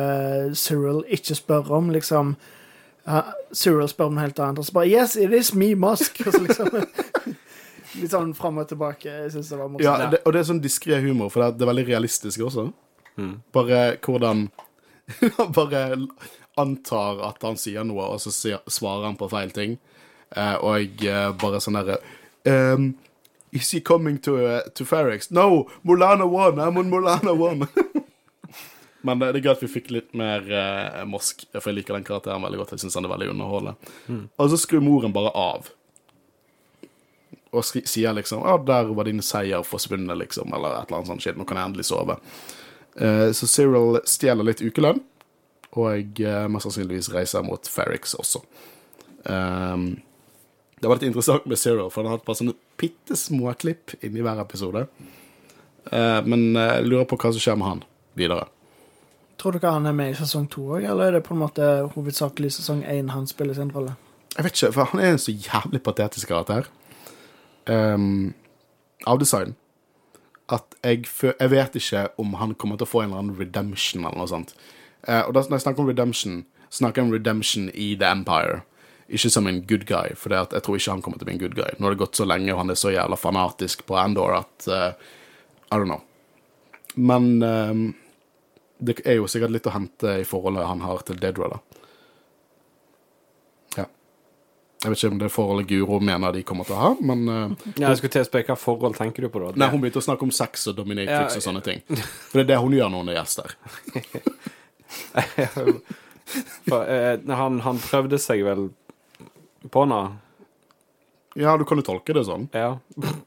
Speaker 2: Cyril ikke spør om, liksom. Cyril spør om noe helt annet, og så bare Yes, it is me, Musk! Og så liksom Litt sånn fram og tilbake. Jeg syns det var morsomt.
Speaker 1: Ja, det, og det er sånn diskré humor, for det er, det er veldig realistisk også. Bare hvordan Han bare antar at han sier noe, og så svarer han på feil ting. Eh, og eh, bare sånn herre um, Is he coming to, uh, to Ferrix? No! Molana won! I'm on Molana won! Men det, det er gøy at vi fikk litt mer uh, Mosk, for jeg liker den karakteren veldig godt. Jeg synes han er veldig underholdende. Og så skrur moren bare av. Og sier liksom Ja, der var din seier forsvunnet, liksom. Eller et eller annet sånt shit. Nå kan jeg endelig sove. Eh, så Cyril stjeler litt ukelønn, og uh, mest sannsynligvis reiser mot Ferrix også. Um, det var litt interessant med Cyril, for han har hatt bare sånne bitte små klipp inni hver episode. Eh, men eh, jeg lurer på hva som skjer med han videre.
Speaker 2: Tror dere han er med i sesong to òg, eller er det på en måte hovedsakelig sesong én han spiller sin rolle?
Speaker 1: Jeg vet ikke, for han er en så jævlig patetisk karakter. Um, av design. At jeg, jeg vet ikke om han kommer til å få en eller annen redemption eller noe sånt. Eh, og da, når jeg snakker om redemption, snakker jeg om redemption i The Empire. Ikke som en good guy, for jeg tror ikke han kommer til å bli en good guy. Nå har det gått så lenge, og han er så jævla fanatisk på Andor at uh, I don't know. Men ehm, det er jo sikkert litt å hente i forholdet han har til Dedra, da. Ja. Jeg vet ikke om det forholdet Guro mener de kommer til å ha, men uh,
Speaker 3: Ja, jeg skulle til å spørre hva forhold tenker du på da?
Speaker 1: Nei, hun begynte å snakke om sex og dominatrix
Speaker 3: Ja,
Speaker 1: og sånne ting. For det er det hun gjør når hun er gjest der.
Speaker 3: For, uh, han, han prøvde seg vel på henne.
Speaker 1: Ja, du kan jo tolke det sånn.
Speaker 3: Ja.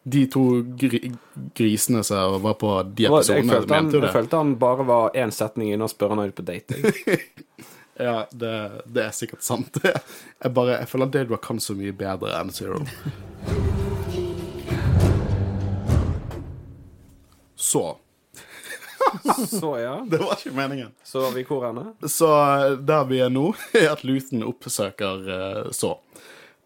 Speaker 1: De to gri grisene som var på de episodene, mente jo det.
Speaker 3: jeg følte han bare var én setning inne og spør han ut på date.
Speaker 1: Ja, det, det er sikkert sant. Jeg bare, jeg føler at Daedra kan så mye bedre enn Zero. Så
Speaker 3: Så ja.
Speaker 1: Det var ikke meningen.
Speaker 3: Så var vi hvor henne?
Speaker 1: Så der vi er nå, er at Luton oppsøker uh, så.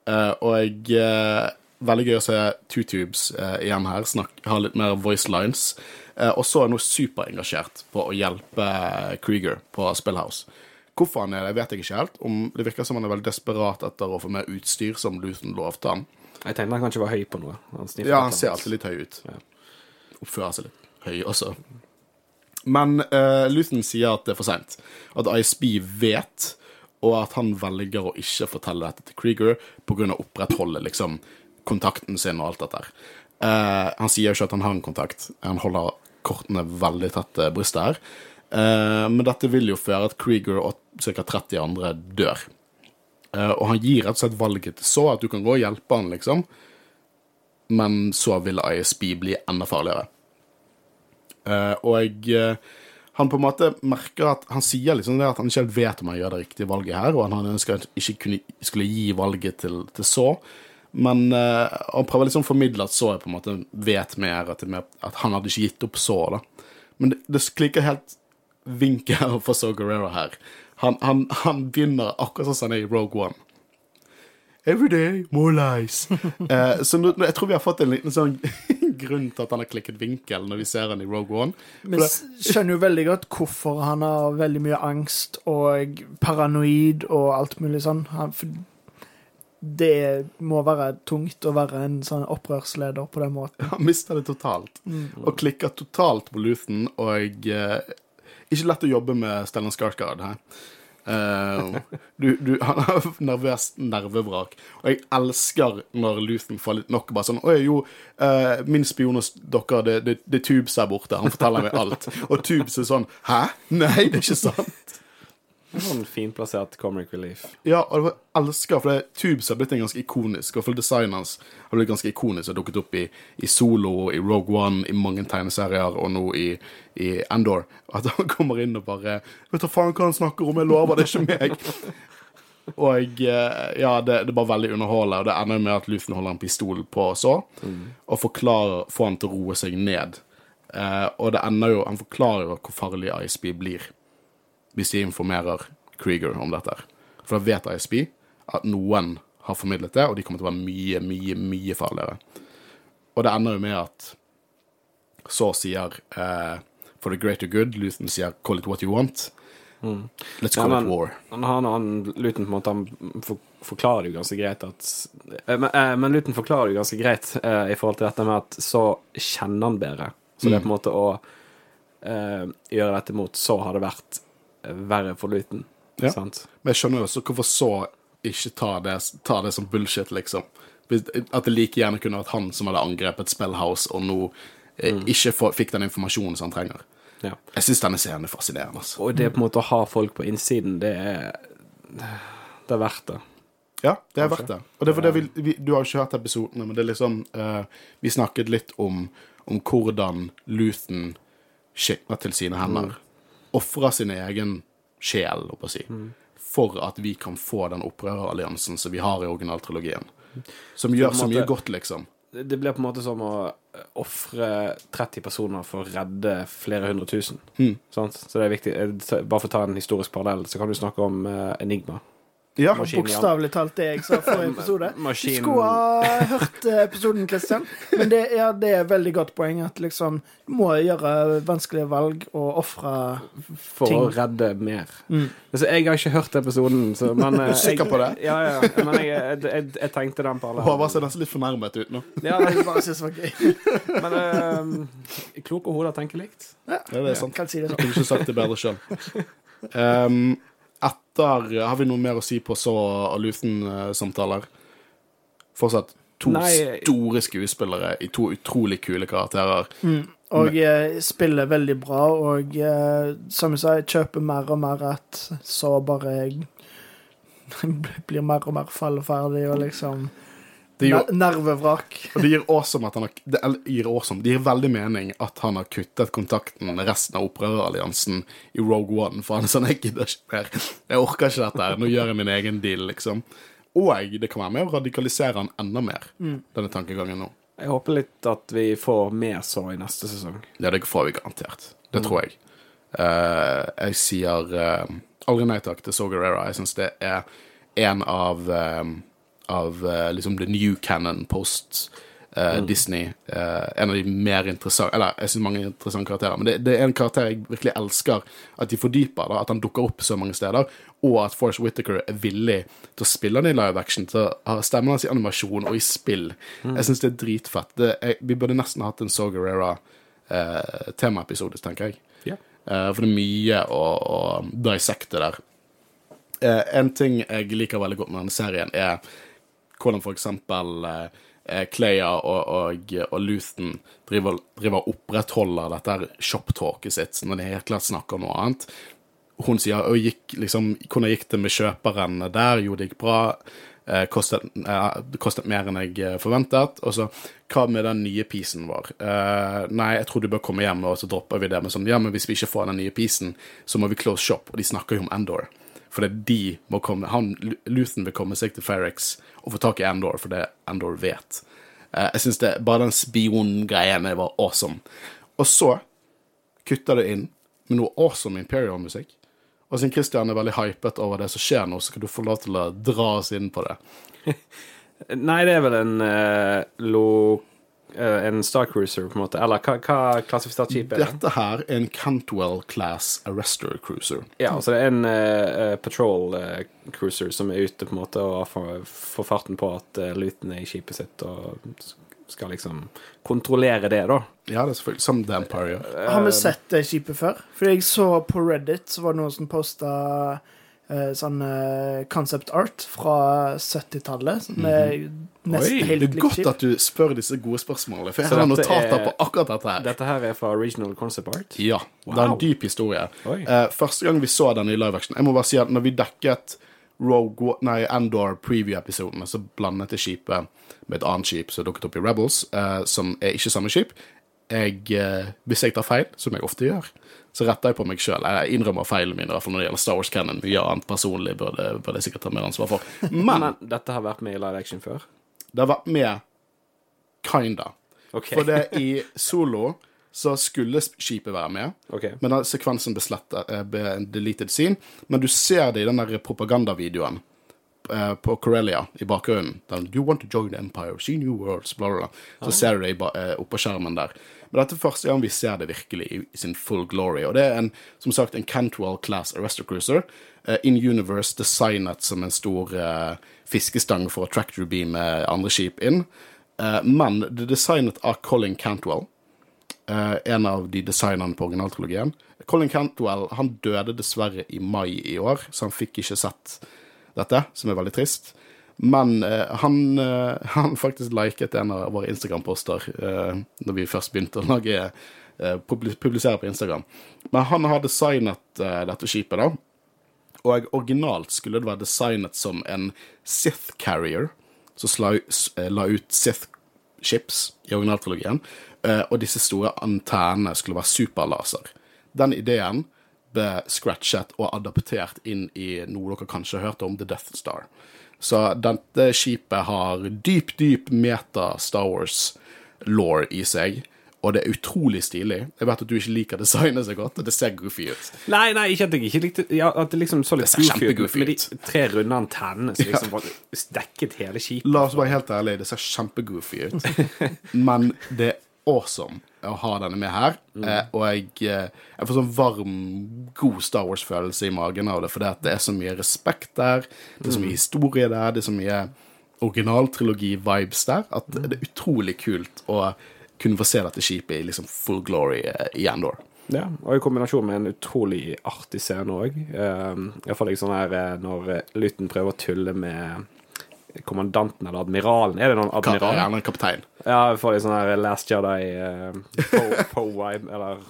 Speaker 1: Uh, og eh, Veldig gøy å se Two Tubes eh, igjen her, snakk, ha litt mer voice lines. Og så er jeg nå superengasjert på å hjelpe Krieger på Spillhouse. Hvorfor han er det, vet jeg ikke helt. Om Det virker som han er veldig desperat etter å få mer utstyr, som Luthen lovte han.
Speaker 3: Jeg tenkte han kanskje var høy på noe. Han
Speaker 1: Ja, han ser alltid litt høy ut.
Speaker 3: Ja.
Speaker 1: Oppfører seg litt høy også. Men uh, Luthen sier at det er for seint. At ISB vet, og at han velger å ikke fortelle dette til Krieger pga. å opprettholde liksom, kontakten sin og alt dette. Eh, han sier jo ikke at han har en kontakt. Han holder kortene veldig tett til brystet her. Eh, men dette vil jo føre at Krieger og ca. 30 andre dør. Eh, og han gir rett og slett valget til så at du kan gå og hjelpe han, liksom men så vil ISB bli enda farligere. Eh, og eh, han på en måte merker at Han sier liksom det at han ikke helt vet om han gjør det riktige valget her, og han ønsker at ikke kunne, skulle gi valget til, til så. Men uh, han prøver liksom å formidle at så på en måte vet mer, at, er mer, at han hadde ikke gitt opp så. da. Men det, det klikker helt vinkel for So Guerrero her. Han, han, han begynner akkurat sånn som han er i Rogue One. Every day, more lies. eh, så nå, jeg tror vi har fått en liten sånn grunn til at han har klikket vinkel når vi ser han i Rogue One.
Speaker 2: Vi skjønner jo veldig godt hvorfor han har veldig mye angst og paranoid og alt mulig sånn. Han, det må være tungt å være en sånn opprørsleder på den måten.
Speaker 1: Han mister det totalt. Og klikker totalt på Luthen, og eh, ikke lett å jobbe med Stellan Skarsgård. Eh, du, du, han har nervøst nervevrak. Og jeg elsker når Luthen får litt nok. Bare sånn Å jo, uh, min spion hos dere, det, det, Tubes her borte. Han forteller meg alt. Og Tubes er sånn Hæ? Nei, det er ikke sant.
Speaker 3: En fint finplassert comic relief.
Speaker 1: Ja, og jeg elsker For det, Tubes har blitt en ganske ikonisk, og for designet hans har blitt ganske ikonisk. Har dukket opp i, i Solo, i Rogue One, i mange tegneserier, og nå i, i Endor. At han kommer inn og bare Vet du faen hva han snakker om, jeg lover, det er ikke meg. Og eh, ja, det, det er bare veldig underholdende, og det ender med at Luthen holder en pistol på så, og forklarer, får han til å roe seg ned. Eh, og det ender jo Han forklarer jo hvor farlig ISB blir hvis de informerer Krieger om dette. For da vet ISB at noen har formidlet det, og de kommer til å være mye, mye, mye farligere. Og det ender jo med at så sier eh, For the greater good, Luthen sier 'call it what you want'. Let's
Speaker 3: Ja,
Speaker 1: call
Speaker 3: men-
Speaker 1: it war.
Speaker 3: Han, han, han Luton på en måte Han for, forklarer jo ganske greit at eh, Men, eh, men Luton forklarer jo ganske greit eh, i forhold til dette med at så kjenner han bedre. Så det er på en måte å eh, gjøre dette mot så har det vært verre for Luton.
Speaker 1: Ja.
Speaker 3: Sant?
Speaker 1: Men jeg skjønner jo også hvorfor så ikke ta det, ta det som bullshit, liksom. At det like gjerne kunne vært han som hadde angrepet Spellhouse, og nå eh, ikke få, fikk den informasjonen som han trenger.
Speaker 3: Ja.
Speaker 1: Jeg syns denne scenen er fascinerende. Altså.
Speaker 3: Og det på en måte å ha folk på innsiden, det er Det er verdt det.
Speaker 1: Ja, det er verdt det. Og det er fordi vi, vi, Du har jo ikke hørt episodene, men det er liksom uh, Vi snakket litt om, om hvordan Luthen skitner til sine hender. Ofrer sin egen sjel, holdt på å si, for at vi kan få den opprøreralliansen som vi har i originaltrilogien. Som gjør så mye godt, liksom.
Speaker 3: Det blir på en måte som å ofre 30 personer for å redde flere hundre tusen.
Speaker 1: Mm.
Speaker 3: Sant? Så det er viktig. Eh, Bare for å ta en historisk parallell, så kan du snakke om eh, Enigma.
Speaker 1: Ja,
Speaker 2: Bokstavelig talt det jeg sa forrige episode. Du
Speaker 3: Maskin
Speaker 2: skulle ha hørt eh, episoden, Christian. Men det, er, det er et veldig godt poeng at liksom du må gjøre vanskelige valg og ofre
Speaker 3: for å redde mer.
Speaker 2: Mm.
Speaker 3: Altså, jeg har ikke hørt episoden, så, men Du
Speaker 1: Er sikker
Speaker 3: jeg,
Speaker 1: på det?
Speaker 3: Ja, ja. Men jeg, jeg, jeg, jeg tenkte den
Speaker 1: Håvard ser nesten litt fornærmet ut nå.
Speaker 3: Ja,
Speaker 2: Jeg bare synes det var gøy.
Speaker 3: men eh, kloke hoder tenker likt.
Speaker 1: Ja, det er sant.
Speaker 2: Kan si det
Speaker 1: Jeg
Speaker 2: Du
Speaker 1: kunne ikke sagt det bedre sjøl. Um, etter Har vi noe mer å si på så og Luthen-samtaler? Fortsatt to
Speaker 3: Nei.
Speaker 1: store skuespillere i to utrolig kule karakterer.
Speaker 2: Og eh, spiller veldig bra, og eh, som jeg sa, jeg kjøper mer og mer at så bare jeg blir mer og mer falleferdig og liksom
Speaker 1: Det gir,
Speaker 2: Nervevrak.
Speaker 1: og det gir awesome at han har det gir awesome. Det gir veldig mening at han har kuttet kontakten med resten av opprøreralliansen i Rogue One, for han er sånn Jeg gidder ikke mer. Jeg orker ikke dette her. Nå gjør jeg min egen deal, liksom. Og det kan være med å radikalisere han enda mer, denne tankegangen nå.
Speaker 3: Jeg håper litt at vi får mer så i neste sesong.
Speaker 1: Ja, det får vi garantert. Det tror jeg. Uh, jeg sier uh, aldri nei takk til Sogarera. Jeg syns det er en av eh, av uh, liksom the new canon post eh, Disney. Uh, en av de mer interessante Eller jeg syns mange interessante karakterer, men det, det er en karakter jeg virkelig elsker at de fordyper. da, At han dukker opp så mange steder, og at Force Whittaker er villig til å spille han i live action, til å ha stemmen hans i animasjon og i spill. Jeg syns det er dritfett. Det, jeg, vi burde nesten hatt en Saw Gerrera eh, temaepisode, tenker jeg. Yeah. For det er mye å, å dissekte der. En ting jeg liker veldig godt med denne serien, er hvordan for eksempel eh, eh, og, og, og Luthen driver, driver opprettholder dette shop-talket sitt når de helt klart snakker om noe annet. Hun sier og liksom, hvordan gikk det med kjøperen der? Jo, det gikk bra. Eh, kostet, eh, kostet mer enn jeg eh, forventet. Og så, hva med den nye pisen vår? Eh, nei, jeg tror du bør komme hjem, og så dropper vi det. Men sånn, ja, men hvis vi ikke får den nye pisen, så må vi close shop. Og de snakker jo om Endor. For det er de må komme han, Luthen vil komme seg til Ferrex og få tak i Endor, for det Endor vet. Uh, jeg det, Bare den spiongreiene var awesome. Og så kutter det inn med noe awesome Imperial-musikk. Og siden Christian er veldig hypet over det som skjer nå, så skal du få lov til å dra oss inn på det.
Speaker 3: Nei, det er vel en uh, lo... eh, en Star Cruiser, på en måte? Eller hva, hva klassifisert skip er det?
Speaker 1: Dette her er en Cantwell Class Arrester Cruiser.
Speaker 3: Ja, altså det er en uh, patrol cruiser som er ute på en måte og får, farten på at uh, Luton er i skipet sitt og skal liksom kontrollere det, da.
Speaker 1: Ja, det er selvfølgelig Som The Empire gjør.
Speaker 2: Har vi sett det skipet før? For jeg så på Reddit, så var det noen som posta sånn eh, concept art fra 70-tallet. Mm -hmm.
Speaker 3: Oi,
Speaker 2: helt
Speaker 1: Det er godt at du spør disse gode spørsmålene, for jeg har notater
Speaker 3: er-
Speaker 1: på akkurat dette her.
Speaker 3: Dette her er fra Original Concept Art.
Speaker 1: Ja. Det er en dyp historie. Eh, første gang vi så den i live action Jeg må bare si at når vi dekket Rogue Nei, Endor preview-episodene, så blandet jeg skipet med et annet skip som dukket opp i Rebels, uh, som er ikke samme skip. Jeg, uh, hvis jeg tar feil, som jeg ofte gjør, så retter jeg på meg sjøl. Jeg innrømmer feilene mine, i hvert fall når det gjelder Star Wars Cannon. Mye annet personlig burde, burde jeg sikkert ta mer ansvar for. Men
Speaker 3: Men dette har vært med i live action før?
Speaker 1: det har vært med kinda.
Speaker 3: Okay.
Speaker 1: For det i Solo så skulle skipet være med.
Speaker 3: okay.
Speaker 1: Men den sekvensen ble slettet, eh, en deleted scene. Men du ser det i den der propagandavideoen eh, på Corellia i bakgrunnen. Den, you want to join the empire, see new worlds, bla, bla, bla. Så ser du det eh, oppå skjermen der. Men dette er første gang vi ser det virkelig i, sin full glory. Og det er en, som sagt en Cantwell Class Arrestor Cruiser. Uh, in universe designet som en stor uh, fiskestang for å tractor beame andre skip inn. Eh, men det er designet av Colin Cantwell Uh, en av de designerne på originaltrilogien. Colin Cantwell han døde dessverre i mai i år, så han fikk ikke sett dette, som er veldig trist. Men eh, han, eh, han faktisk liket en av våre Instagram-poster eh, når vi først begynte å lage eh, publisere på Instagram. Men han har designet eh, dette skipet, da. Og originalt skulle det være designet som en Sith Carrier, som eh, la ut Sith Ships i originaltrilogien, eh, og disse store antennene skulle være superlaser. Den ideen ble scratchet og adaptert inn i noe dere kanskje har hørt om, The Death Star. Så dette skipet har dyp, dyp meta-Star Wars-law i seg, og det er utrolig stilig. Jeg vet at du ikke liker designet så godt, og det ser goofy ut.
Speaker 3: Nei, nei, ikke at jeg ikke likte ja, At det liksom så litt
Speaker 1: Det ser
Speaker 3: goofy ut med de tre runde antennene som liksom ja. dekket hele skipet.
Speaker 1: La oss være helt ærlige, det ser kjempegoofy ut. Men det awesome å ha denne med her. Eh, og jeg, eh, jeg får sånn varm, god Star Wars-følelse i magen av det, fordi at det er så mye respekt der, det er så mye historie der, det er så mye originaltrilogi-vibes der, at det er utrolig kult å kunne få se dette skipet i liksom full glory eh, i Andor.
Speaker 3: Ja, og i kombinasjon med en utrolig artig scene òg. Uh, Iallfall sånn her eh, når Luton prøver å tulle med kommandanten eller admiralen. Er det noen admiral?
Speaker 1: Gjerne en kaptein.
Speaker 3: Ja, vi får litt sånn her Last Jedi uh, Po-vibe, eller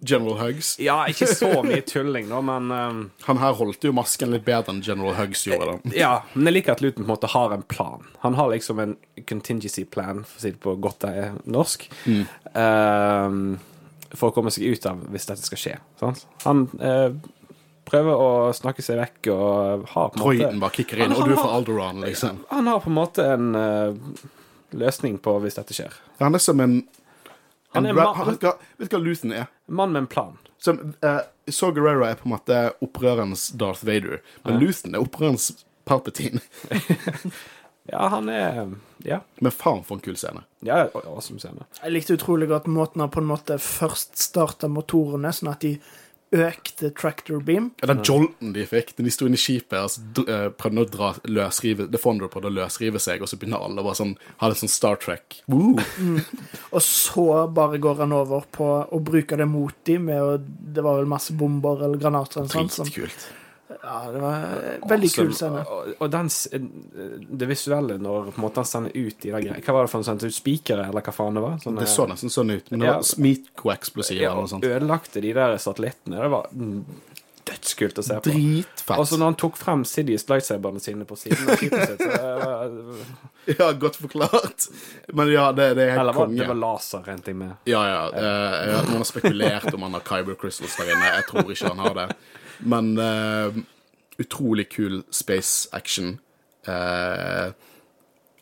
Speaker 1: General Hugs.
Speaker 3: Ja, ikke så mye tulling, da, men um,
Speaker 1: Han her holdt jo masken litt bedre enn General Hugs gjorde. da.
Speaker 3: Ja, men jeg liker at Luton på en måte har en plan. Han har liksom en contingency plan, for å si det på godt det er norsk, eh, for å komme seg ut av hvis dette skal skje. Sant? Han eh, prøver å snakke seg vekk og har på en måte
Speaker 1: bare kicker inn, og du
Speaker 3: han
Speaker 1: får Alderaan liksom.
Speaker 3: Han har på en måte en uh, løsning på hvis dette skjer.
Speaker 1: Han er som en
Speaker 3: Han
Speaker 1: han,
Speaker 3: er
Speaker 1: han,
Speaker 3: ma-
Speaker 1: vet, du hva, Luthen er?
Speaker 3: En mann med en plan.
Speaker 1: Som, uh, Saw Gerrera er på en måte opprørens Darth Vader, men Luthen er opprørens Palpatine.
Speaker 3: Ja, han er Ja.
Speaker 1: Men faen for en kul scene.
Speaker 3: ja awesome scene.
Speaker 2: Jeg likte utrolig godt måten han på en måte først starta motorene, sånn at de økte tractor beam.
Speaker 1: Ja, Den jolten de fikk da de sto inne i skipet og eh, prøvde å dra løsrive The Fonder prøvde å løsrive seg, og så begynner alle å sånn ha litt sånn Star Trek. Woo!
Speaker 2: Og så bare går han over på å bruke det mot dem med å Det var vel masse bomber eller granater eller sånt. Dritkult.
Speaker 1: Dritkult.
Speaker 2: Ja, det var en veldig kul scene.
Speaker 3: Og, og den, det visuelle når på en måte han sender ut de der greiene Hva var det for en sendte ut spikere, eller hva faen det var? Sånne,
Speaker 1: Det så nesten sånn ut, men det
Speaker 3: Ja.
Speaker 1: var smiko-eksplosiver
Speaker 3: ja,
Speaker 1: eller noe
Speaker 3: og
Speaker 1: sånt.
Speaker 3: ødelagte de der satellittene. Det var mm, dødskult å se på.
Speaker 1: Dritfett.
Speaker 3: Og så når han tok frem Sidious lightsaberne sine på siden av skipet sitt, så det var,
Speaker 1: Ja, godt forklart. Men ja, det, det er helt
Speaker 3: Eller var,
Speaker 1: konge.
Speaker 3: det var laser, regnet jeg med.
Speaker 1: Ja, ja. Uh, jeg Noen har spekulert om han har Kyber Crystals der inne. Jeg tror ikke han har det. Men eh, utrolig kul space action. Eh,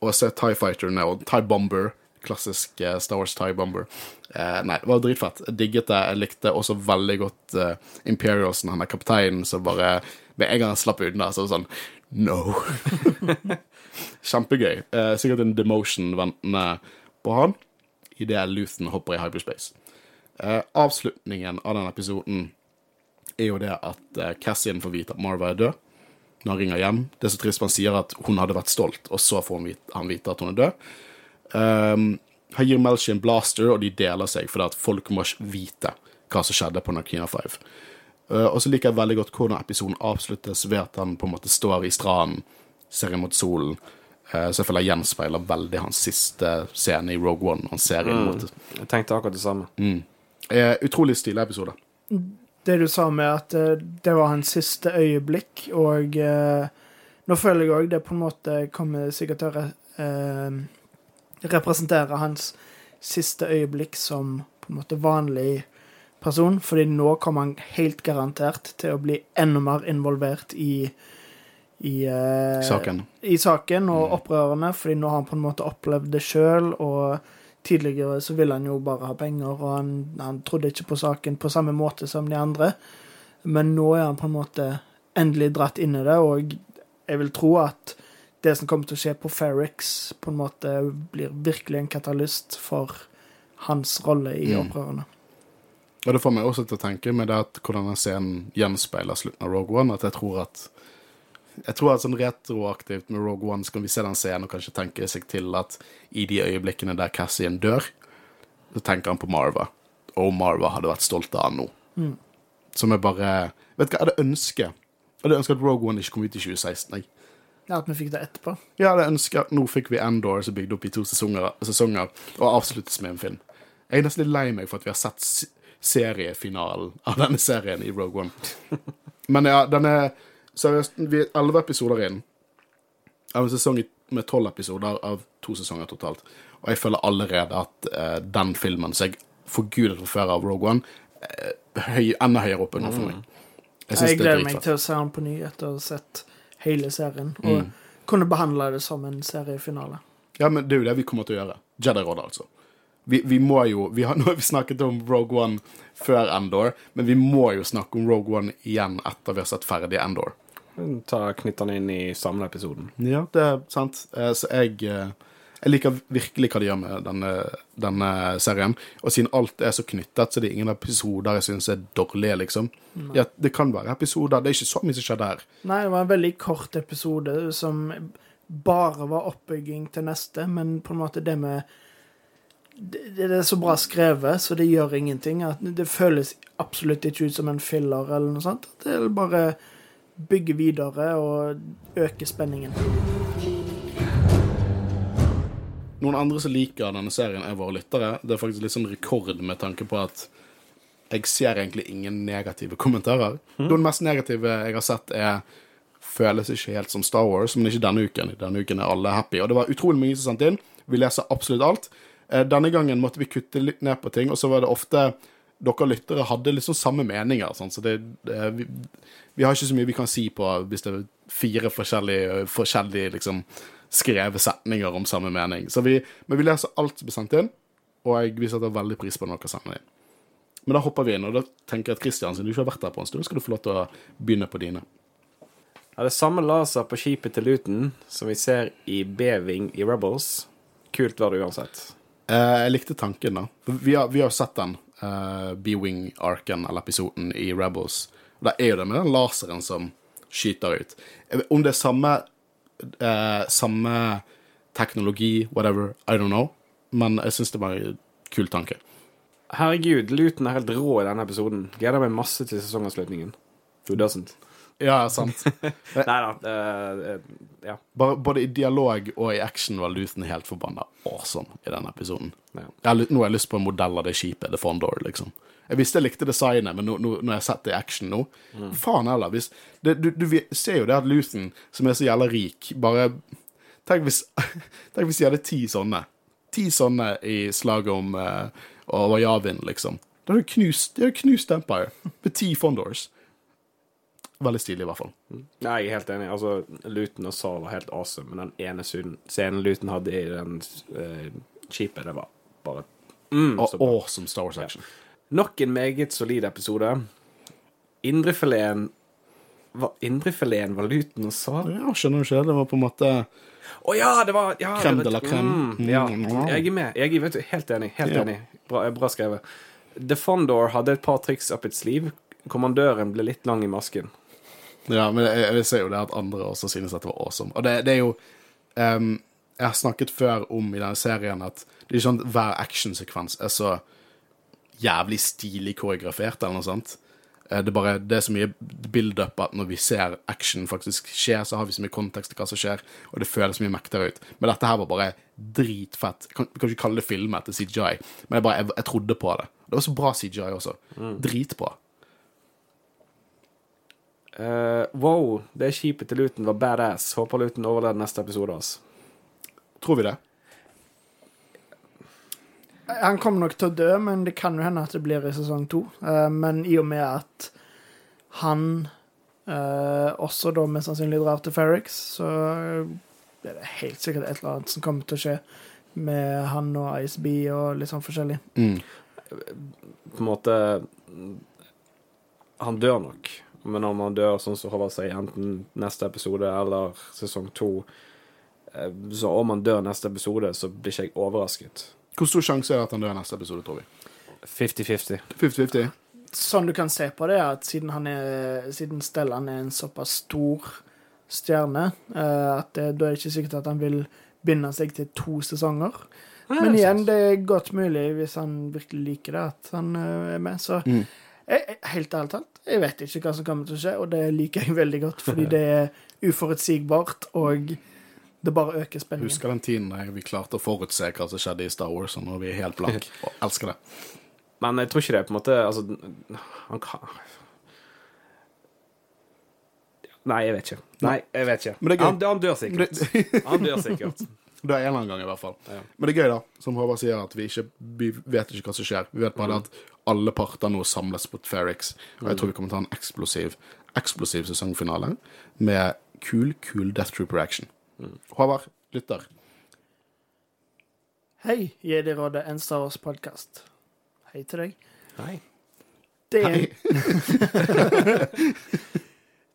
Speaker 1: og så TIE Fighter og TIE Bomber. Klassisk eh, Star Wars TIE Bomber. Eh, nei, det var dritfett. Jeg digget det. Jeg likte også veldig godt eh, Imperialsen, han er kapteinen som bare Med en gang han slapp unna, så var det sånn No. Kjempegøy. Eh, sikkert en demotion ventende på han. idet Luthen hopper i hyperspace. Eh, avslutningen av den episoden er jo det at eh, Cassian får vite at Marva er død når han ringer hjem. Det er så trist, man sier at hun hadde vært stolt, og så får han vite, han vite at hun er død. Um, han gir Melchi en blaster, og de deler seg fordi at folk må ikke vite hva som skjedde på Narkina 5. Uh, og så liker jeg veldig godt hvordan episoden avsluttes ved at han på en måte står i stranden, ser inn mot solen. Uh, så jeg føler jeg gjenspeiler veldig hans siste scene i Rogue One. Han ser inn mot
Speaker 3: Jeg tenkte akkurat det samme.
Speaker 1: uh, Utrolig stilig episode.
Speaker 2: Det du sa med at eh, det var hans siste øyeblikk, og eh, nå føler jeg òg det på en måte kommer sikkert til å eh, representere hans siste øyeblikk som på en måte vanlig person, fordi nå kommer han helt garantert til å bli enda mer involvert i i,
Speaker 1: Saken.
Speaker 2: i saken og opprørene, fordi nå har han på en måte opplevd det sjøl, og tidligere så ville han jo bare ha penger, og han, han trodde ikke på saken på samme måte som de andre. Men nå er han på en måte endelig dratt inn i det, og jeg vil tro at det som kommer til å skje på Ferrix, på en måte blir virkelig en katalyst for hans rolle i opprørene.
Speaker 1: Og det får meg også til å tenke med det at hvordan den scenen gjenspeiler slutten av Rogue One, at jeg tror at jeg tror at sånn retroaktivt med Rogue One så kan vi se den scenen og kanskje tenke seg til at i de øyeblikkene der Cassian dør, så tenker han på Marva. Og Marva hadde vært stolt av han nå. Som er bare Vet du hva, jeg hadde ønsket Jeg hadde ønsket at Rogue One ikke kom ut i 2016. Jeg.
Speaker 2: Ja, At vi fikk det etterpå.
Speaker 1: Jeg hadde ønsket at nå fikk vi Endor som bygde opp i to sesonger, sesonger og avsluttes med en film. Jeg er nesten litt lei meg for at vi har sett seriefinalen av denne serien i Rogue One. Men ja, den er seriøst Vi er elleve episoder inn av en sesong med tolv episoder av to sesonger totalt. Og jeg føler allerede at uh, den filmen som jeg forgudet for før av Rogue One, uh, høy, enda høyere oppe nå for meg. Jeg
Speaker 2: Jeg
Speaker 1: er
Speaker 2: gleder meg til å se den på ny etter å ha sett hele serien, og kunne behandle det som en seriefinale.
Speaker 1: Ja, men det er jo det vi kommer til å gjøre. Jedi-rådet, altså. Vi, vi må jo vi har, Nå har vi snakket om Rogue One før Endor, men vi må jo snakke om Rogue One igjen etter vi har sett ferdig Endor.
Speaker 3: Ta Knytte den inn i samleepisoden.
Speaker 1: Ja, det er sant. Eh, Så jeg, eh, jeg liker virkelig hva de gjør med denne, denne serien. Og siden alt er så knyttet, så det er ingen episoder jeg syns er dårlige, liksom. Ja, det kan være episoder. Det er ikke så mye som skjer der.
Speaker 2: Nei, det var en veldig kort episode som bare var oppbygging til neste, men på en måte det med Det, det er så bra skrevet, så det gjør ingenting. Det føles absolutt ikke ut som en filler eller noe sånt. Det er bare bygge videre og øke spenningen.
Speaker 1: Noen andre som liker denne serien, er våre lyttere. Det er faktisk litt sånn rekord med tanke på at jeg ser egentlig ingen negative kommentarer. Den mest negative jeg har sett, er føles ikke helt som Star Wars, men ikke denne uken. Denne uken er alle happy. Og det var utrolig mye som sendte inn. Vi leser absolutt alt. Eh, Denne gangen måtte vi kutte litt ned på ting, og så var det ofte dere lyttere hadde liksom samme meninger. Sånn, så det, det, vi, vi har ikke så mye vi kan si på hvis det er fire forskjellige, forskjellige liksom, skrevet setninger om samme mening. Så vi, men vi leser alt som blir sendt inn, og jeg, vi setter veldig pris på når dere sender inn. Men da hopper vi inn, og da tenker jeg at Kristian, siden du ikke har vært der på en stund, skal du få lov til å begynne på dine.
Speaker 3: Ja, det er samme laser på skipet til Luton som vi ser i B-Wing i Rebels. Kult var det uansett.
Speaker 1: Eh, jeg likte tanken, da. Vi har, vi har sett den, uh, B-Wing-arken, eller episoden, i Rebels. Og da er jo det med den laseren som skyter ut. Om det er samme, uh, samme teknologi, whatever, I don't know. Men jeg syns det var en kul tanke.
Speaker 3: Herregud, Luton er helt rå i denne episoden. Gleder meg masse til sesongavslutningen. Who doesn't?
Speaker 1: Ja, sant.
Speaker 3: Nei da. Uh, ja.
Speaker 1: Bare, både i dialog og i action var Luthen helt forbanna awesome i den episoden.
Speaker 3: Ja.
Speaker 1: Jeg nå har jeg lyst på en modell av det skipet, The Fondor, liksom. Jeg visste jeg likte designet, men nå, nå, når jeg har sett det i action nå Faen heller. Hvis, det, du, du ser jo det at Luthen, som er så jævla rik, bare Tenk hvis, tenk hvis de hadde ti sånne. Ti sånne i slaget om uh, over Javin, liksom. Da hadde du knust, de hadde knust Empire med ti Fondors. Veldig stilig, i hvert fall.
Speaker 3: Nei, jeg er helt enig. Altså, Luton og Saul var helt awesome, men den ene scenen Luton hadde i den skipet, det var bare mm,
Speaker 1: Og awesome Star Wars action.
Speaker 3: Nok en meget solid episode. Indrefileten var indrefileten var Luton og sa
Speaker 1: Ja, skjønner du ikke det? Var på en måte
Speaker 3: ja, det var ja,
Speaker 1: Crème de la crème.
Speaker 3: Mm, ja,
Speaker 1: Mm.
Speaker 3: jeg er med. Jeg er helt enig. Helt
Speaker 1: Ja.
Speaker 3: enig. Bra, bra skrevet. The Fondor hadde et par triks up its sleeve. Kommandøren ble litt lang i masken.
Speaker 1: Ja, men jeg, jeg ser jo det at andre også synes at det var awesome. Og det, det er jo um, Jeg har snakket før om i denne serien at det er ikke sånn at hver actionsekvens er så jævlig stilig koreografert eller noe sånt. Eh, Det er bare det er så mye build-up at når vi ser action faktisk skje, så har vi så mye kontekst til hva som skjer, og det føles mye mektigere ut. Men dette her var bare dritfett. Kan, jeg kan ikke kalle det filmet til CGI, men jeg, bare, jeg, jeg trodde på det. Det var så bra CGI også. Dritbra.
Speaker 3: Eh, wow, det skipet til Luton var badass. Håper Luton overlever neste episode. Altså.
Speaker 1: Tror vi det?
Speaker 2: Han kommer nok til å dø, men det kan jo hende at det blir i sesong to. Uh, men i og med at han uh, også da mest sannsynlig drar til Ferrix, så er det helt sikkert et eller annet som kommer til å skje med han og ISB og litt sånn forskjellig.
Speaker 1: Mm.
Speaker 3: På en måte Han dør nok. Men om han dør sånn som Håvard sier, enten neste episode eller sesong to eh, Så om han dør neste episode, så blir ikke jeg overrasket.
Speaker 1: Hvor stor sjanse er det at han dør neste episode, tror vi?
Speaker 3: 50-50.
Speaker 1: 50-50?
Speaker 2: Sånn du kan se på det, at siden, han er, siden Stellan er en såpass stor stjerne, eh, at det, da er det ikke sikkert at han vil binde seg til to sesonger. Men
Speaker 3: er
Speaker 2: igjen, det er godt mulig, hvis han virkelig liker det, at han eh, er med. Så
Speaker 1: Mm.
Speaker 2: jeg- helt ærlig talt, jeg vet ikke hva som kommer til å skje, og det liker jeg veldig godt, fordi det er uforutsigbart, og det bare øker spenningen.
Speaker 1: Husker den tiden da vi klarte å forutse hva som skjedde i Star Wars, og nå er vi helt blank, og elsker det.
Speaker 3: Men jeg tror ikke det er på en måte Altså, han kan Nei, jeg vet ikke. Nei, jeg vet ikke.
Speaker 1: Men det er gøy.
Speaker 3: Han, han dør sikkert. Han dør sikkert.
Speaker 1: Det er en eller annen gang, i hvert fall.
Speaker 3: Ja.
Speaker 1: Men det er gøy, da, som Håvard sier, at vi ikke vi vet ikke hva som skjer. Vi vet bare mm. at alle parter nå samles på Ferrix, og jeg tror vi kommer til å ha en eksplosiv, eksplosiv sesongfinale med kul, kul Death Trooper action. Håvard, lytter.
Speaker 2: Hei, Jedi-rådet, en Star Wars-podkast. Hei til deg.
Speaker 3: Hei.
Speaker 2: Det er,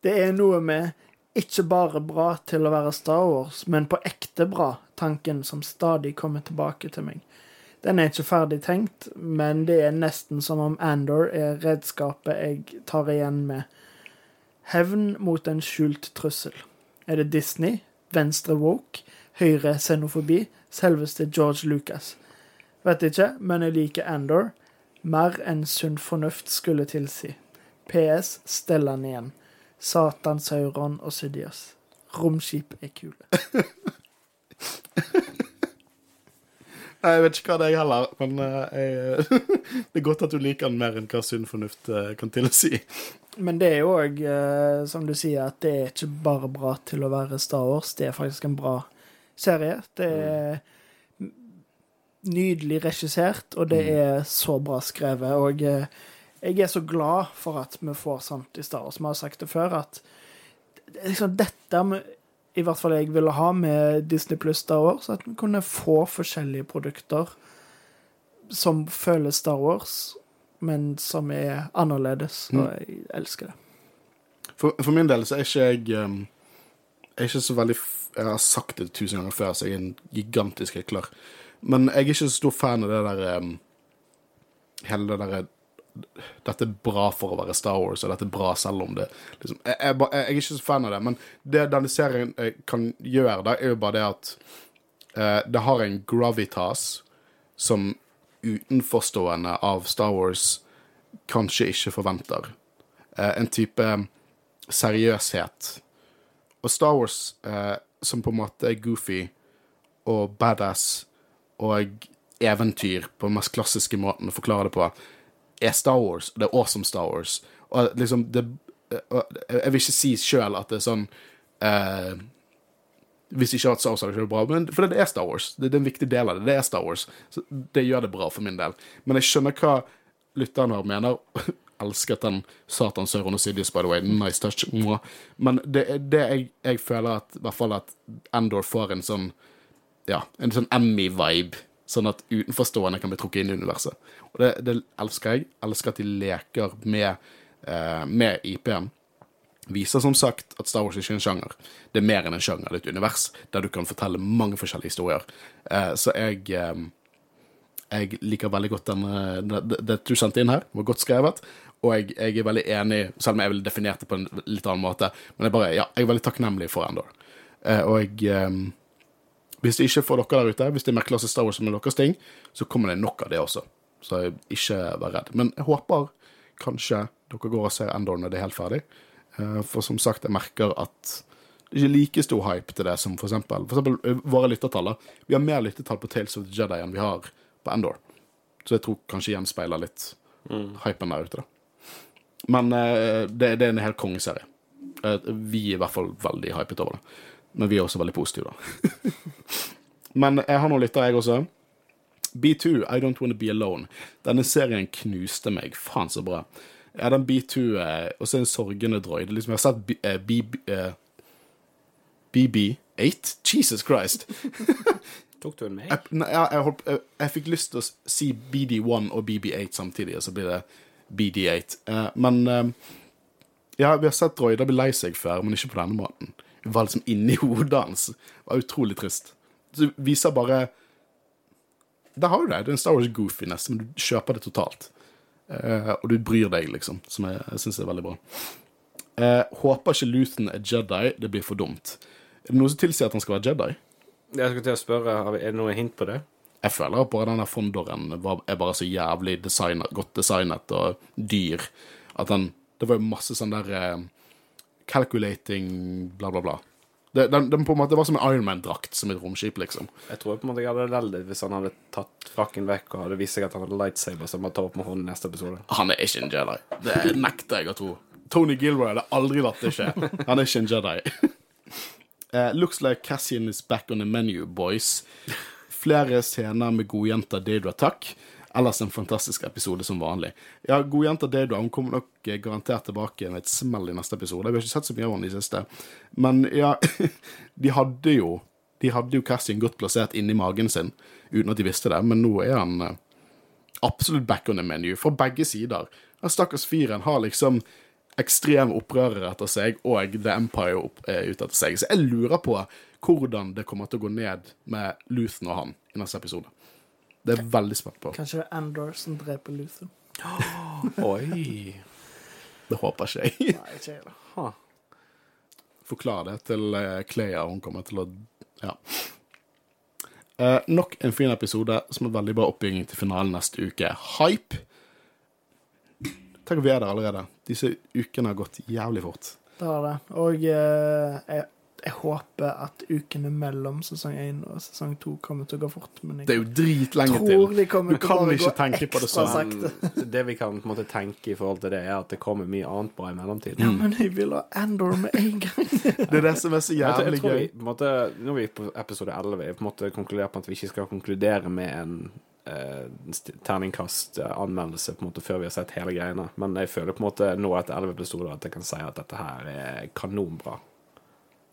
Speaker 2: det er noe med ikke bare bra til å være Star Wars, men på ekte bra, tanken som stadig kommer tilbake til meg. Den er ikke ferdig tenkt, men det er nesten som om Andor er redskapet jeg tar igjen med. Hevn mot en skjult trussel. Er det Disney, venstre woke, høyre xenofobi, selveste George Lucas? Vet ikke, men jeg liker Andor. Mer enn sunn fornuft skulle tilsi. PS Stellan igjen. Satan, Sauron og Sidious. Romskip er kule.
Speaker 1: Nei, Jeg vet ikke hva det er, heller, men eh, jeg, det er godt at du liker den mer enn hva sunn fornuft eh, kan tilsi.
Speaker 2: Men det er jo òg, som du sier, at det er ikke bare bra til å være Star Wars. Det er faktisk en bra serie. Det er nydelig regissert, og det er så bra skrevet. Og eh, jeg er så glad for at vi får sånt i Star Wars. Vi har sagt det før, at liksom dette i hvert fall jeg ville ha med Disney pluss Star Wars, at vi kunne få forskjellige produkter som føles Star Wars, men som er annerledes, og jeg elsker det.
Speaker 1: For, for min del så er ikke jeg um, er ikke så veldig Jeg har sagt det tusen ganger før, så jeg er en gigantisk hykler. Men jeg er ikke så stor fan av det der um, Hele det derre Dette er bra for å være Star Wars, og dette er bra selv om det liksom, jeg, jeg, jeg er ikke så fan av det, men det denne serien eh, kan gjøre, da, er jo bare det at eh, det har en gravitas som utenforstående av Star Wars kanskje ikke forventer. Eh, en type seriøshet. Og Star Wars, eh, som på en måte er goofy og badass og eventyr på den mest klassiske måten å forklare det på, er Star Wars. og Det er awesome Star Wars. Og liksom, det eh, Jeg vil ikke si sjøl at det er sånn eh, hvis ikke at Star Wars, hadde det bra. Men, for det er Star Wars. Det, det er en viktig del av det. Det er Star Wars. Så det gjør det bra for min del. Men jeg skjønner hva lytteren her mener. Elsket den Satan Sauron og Sidious, by the way. Nice touch. Men det er det jeg, jeg føler at i hvert fall at Endor får en sånn ja, en sånn Emmy-vibe. Sånn at utenforstående kan bli trukket inn i universet. Og det, det elsker jeg. Elsker at de leker med, eh, med IP-en. viser som sagt at Star Wars ikke er en sjanger. Det er mer enn en sjanger, det er et univers der du kan fortelle mange forskjellige historier. Eh, så jeg eh, jeg liker veldig godt den, det, det, det du sendte inn her. Det var godt skrevet. Og jeg, jeg er veldig enig, selv om jeg ville definert det på en litt annen måte. Men jeg, bare, ja, jeg er veldig takknemlig for Endor. Eh, og jeg eh, Hvis det ikke får dere der ute, hvis det er merkeklasse Star Wars som er deres ting, så kommer det nok av det også. Så ikke vær redd. Men jeg håper kanskje dere går og ser Endor når det er helt ferdig. Eh, for som sagt, jeg merker at det er ikke like stor hype til det som for eksempel, for eksempel eh, våre lyttertall. Vi har mer lyttetall på Tales of the Jedi enn vi har på Endor. Så jeg tror kanskje gjenspeiler litt hypen der ute, da. Men eh, det, det er en helt kongeserie. Vi er i hvert fall veldig hypet over det. Men vi er også veldig positive, da. Men jeg har noen lyttere, jeg også. B2, I Don't Wanna Be Alone. Denne serien knuste meg. Faen, så bra. Ja, den B2 eh, også en sorgende droid. Liksom, jeg har sett B, eh, eh, BB8. Jesus Christ.
Speaker 3: Tok du en meg?
Speaker 1: Jeg, nei, jeg, jeg, holdt, jeg, jeg fikk lyst til å si BD1 og BB8 samtidig, og så blir det BD8. Eh, men eh, ja, vi har sett droider bli lei seg før, men ikke på denne måten. Var liksom inni hodet hans. Det var utrolig trist. Det viser bare Der har du det. Det er en Star Wars goofiness, men du kjøper det totalt. Uh, og du bryr deg, liksom, som jeg, jeg syns er veldig bra. Uh, håper ikke Luthen er Jedi. Det blir for dumt. Er det noe som tilsier at han skal være Jedi?
Speaker 3: Jeg skulle til å spørre, Er det noe hint på det?
Speaker 1: Jeg føler at bare denne fondoren var, er bare så jævlig designet, godt designet og dyr. At den Det var jo masse sånn der eh, Calculating bla, bla, bla. Det, den, den på en måte var som en Ironman-drakt som et romskip, liksom.
Speaker 3: Jeg tror på en måte jeg hadde ledd hvis han hadde tatt frakken vekk og hadde vist seg at han hadde lightsaber som han tar opp med hånden i neste episode.
Speaker 1: Han er ikke en Jedi. Det nekter jeg å tro. Tony Gilroy hadde aldri latt det skje. Han er ikke en Jedi. uh, looks like Cassian is back on the menu, boys. Flere scener med godjenta Deidra, takk. Ellers en fantastisk episode som vanlig. Ja, godjenta Deidra hun kommer nok eh, garantert tilbake med et smell i neste episode. Vi har ikke sett så mye av henne i siste. Men ja, de hadde jo De hadde jo Cassian godt plassert inni magen sin uten at de visste det, men nå er han eh, absolutt back on the menu fra begge sider. Den stakkars fyren har liksom ekstreme opprørere etter seg og The Empire opp, er ut etter seg. Så jeg lurer på hvordan det kommer til å gå ned med Luthen og han i neste episode. Det er jeg veldig spent på.
Speaker 2: Kanskje det er Andor som dreper Luther.
Speaker 3: Oi.
Speaker 1: Det håper ikke jeg.
Speaker 2: Nei, ikke jeg da.
Speaker 1: Forklar det til eh, Clea, hun kommer til å Ja. Eh, nok en fin episode som er veldig bra oppbygging til finalen neste uke. Hype. Tenk at vi er der allerede. Disse ukene har gått jævlig fort.
Speaker 2: Det har det. Og eh, jeg, jeg håper at ukene mellom sesong 1 og sesong 2 kommer til å gå fort. Men
Speaker 1: Det er jo dritlenge
Speaker 2: tror
Speaker 1: til.
Speaker 2: de
Speaker 1: Du
Speaker 2: til
Speaker 1: kan ikke
Speaker 2: gå
Speaker 1: tenke på det sånn.
Speaker 2: sakte.
Speaker 3: Det vi kan på en måte tenke i forhold til det, er at det kommer mye annet bra i mellomtiden.
Speaker 2: Ja, men jeg vil ha Andor med en gang.
Speaker 1: Det er det som er så jævlig gøy.
Speaker 3: vi, på måte, nå er vi på episode 11. Vi på en måte konkludert på at vi ikke skal konkludere med en eh, st- terningkast-anmeldelse på en måte før vi har sett hele greiene. Men jeg føler på en måte nå etter 11 episoder at jeg kan si at dette her er kanonbra.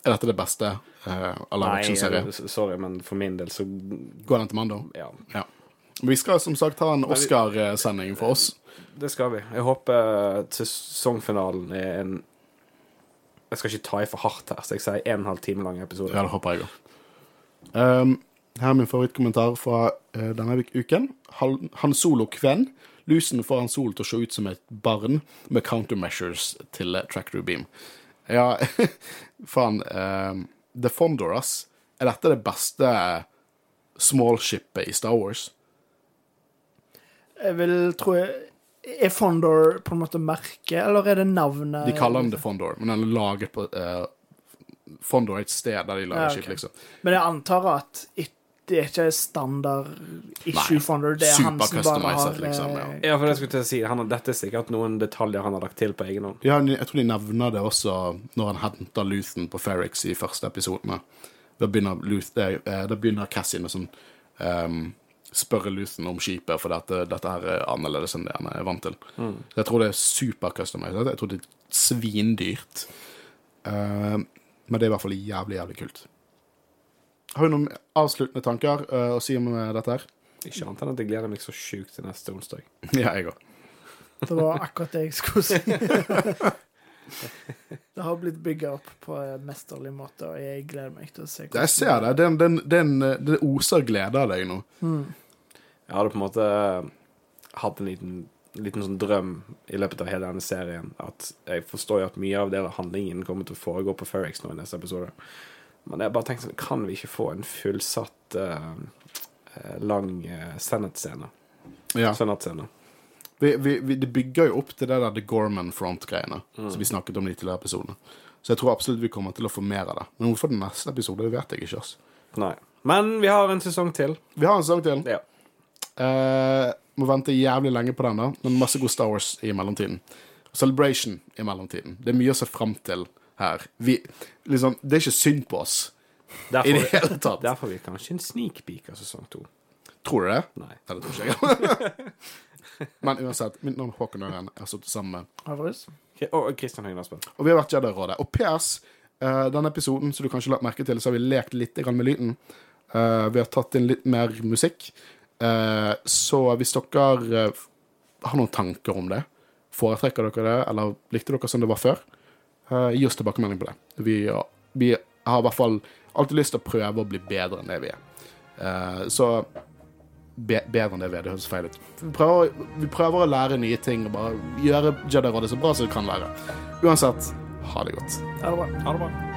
Speaker 1: Er dette det beste uh, av live action-serie?
Speaker 3: eh, sorry, men for min del så
Speaker 1: Går den til Mando?
Speaker 3: Ja,
Speaker 1: Ja. Vi skal som sagt ha en Oscar-sending for oss.
Speaker 3: det skal vi. Jeg håper sesongfinalen er en Jeg skal ikke ta i for hardt her, så jeg sier en og en halv time lang episode.
Speaker 1: Ja, det håper jeg òg. Um, her er min favorittkommentar fra uh, denne uken. Han, Solo Kven. Lusen får Han Solo til å se ut som et barn med countermeasures til Tractor Beam. Ja, faen. Um, The Fondoras. Er dette det beste smallshipet i Star Wars?
Speaker 2: Jeg vil tro Er Fondor på en måte merket, eller er det navnet?
Speaker 1: De kaller den The Fondor, men den er laget på uh, Fondor er et sted der de lager
Speaker 2: Ja,
Speaker 1: skip, liksom.
Speaker 2: Men jeg antar at it- det er ikke standard issue
Speaker 1: Nei,
Speaker 2: Det er han som bare
Speaker 1: super-customized,
Speaker 2: har
Speaker 1: liksom, ja.
Speaker 2: eh,
Speaker 3: Ja, for det skulle jeg til å si, han Dette er sikkert noen detaljer han har lagt til på egen hånd.
Speaker 1: Ja, jeg tror de nevner det også når han henter Luthen på Ferrix i første episoden Da begynner, Luth, eh, eh, da begynner Cassie med sånn, um, spørre Luthen om skipet, for dette, dette her er annerledes enn det han er vant til. Mm. jeg tror det er super customized. Jeg tror det er svindyrt. Uh, men det er i hvert fall jævlig, jævlig kult. Har du noen avsluttende tanker uh, å si om eh, dette her?
Speaker 3: Ikke annet enn at jeg gleder meg så sjukt til neste onsdag.
Speaker 1: Ja, jeg òg.
Speaker 2: Det var akkurat det jeg skulle si. Det har blitt bygga opp på en mesterlig måte, og jeg gleder meg til å se
Speaker 1: Jeg ser det. Den, den, den, det oser glede av deg nå.
Speaker 3: Jeg hadde på en måte hatt en liten, liten sånn drøm i løpet av hele denne serien. At jeg forstår jo at mye av det handlingen kommer til å foregå på Ferrix nå i neste episode. Men jeg bare tenkte sånn, kan vi ikke få en fullsatt eh, eh, lang uh, Senate-scene?
Speaker 1: Ja.
Speaker 3: Senate-scene.
Speaker 1: Vi, vi, vi, det bygger jo opp til det der The Gorman Front-greiene som vi snakket om i tidligere episoder. Så jeg tror absolutt vi kommer til å få mer av det. Men hvorfor den neste episode, det vet jeg ikke. ass.
Speaker 3: Nei. Men vi har en sesong til.
Speaker 1: Vi har en sesong til.
Speaker 3: Ja.
Speaker 1: Uh, må vente jævlig lenge på den, da. Men masse god Star Wars i mellomtiden. Celebration i mellomtiden. Det er mye å se fram til her. Vi, liksom, det er ikke synd på oss i det hele tatt.
Speaker 3: derfor er vi kanskje en sneak peek av sesong to.
Speaker 1: Tror du det?
Speaker 3: Nei.
Speaker 1: Nei, det tror ikke jeg. Men uansett, mitt navn er Håkon Øren. Jeg har sittet sammen med
Speaker 2: Havrus.
Speaker 3: Og Kristian Aspen.
Speaker 1: Og vi har vært Jedi-rådet. Og PS, eh, denne episoden, som du kanskje har lagt merke til, så har vi lekt litt med lyden. Eh, vi har tatt inn litt mer musikk. Eh, så hvis dere har noen tanker om det, foretrekker dere det, eller likte dere som det var før, gi oss tilbakemelding på det. Vi, vi har i hvert fall alltid lyst til å prøve å bli bedre enn det vi er. Eh, så be, bedre enn det vi er, det høres feil ut. Vi prøver, vi prøver å lære nye ting og bare gjøre Jedi-rådet så bra som vi kan lære. Uansett, ha det godt.
Speaker 2: Ha det bra.
Speaker 3: Ha det bra.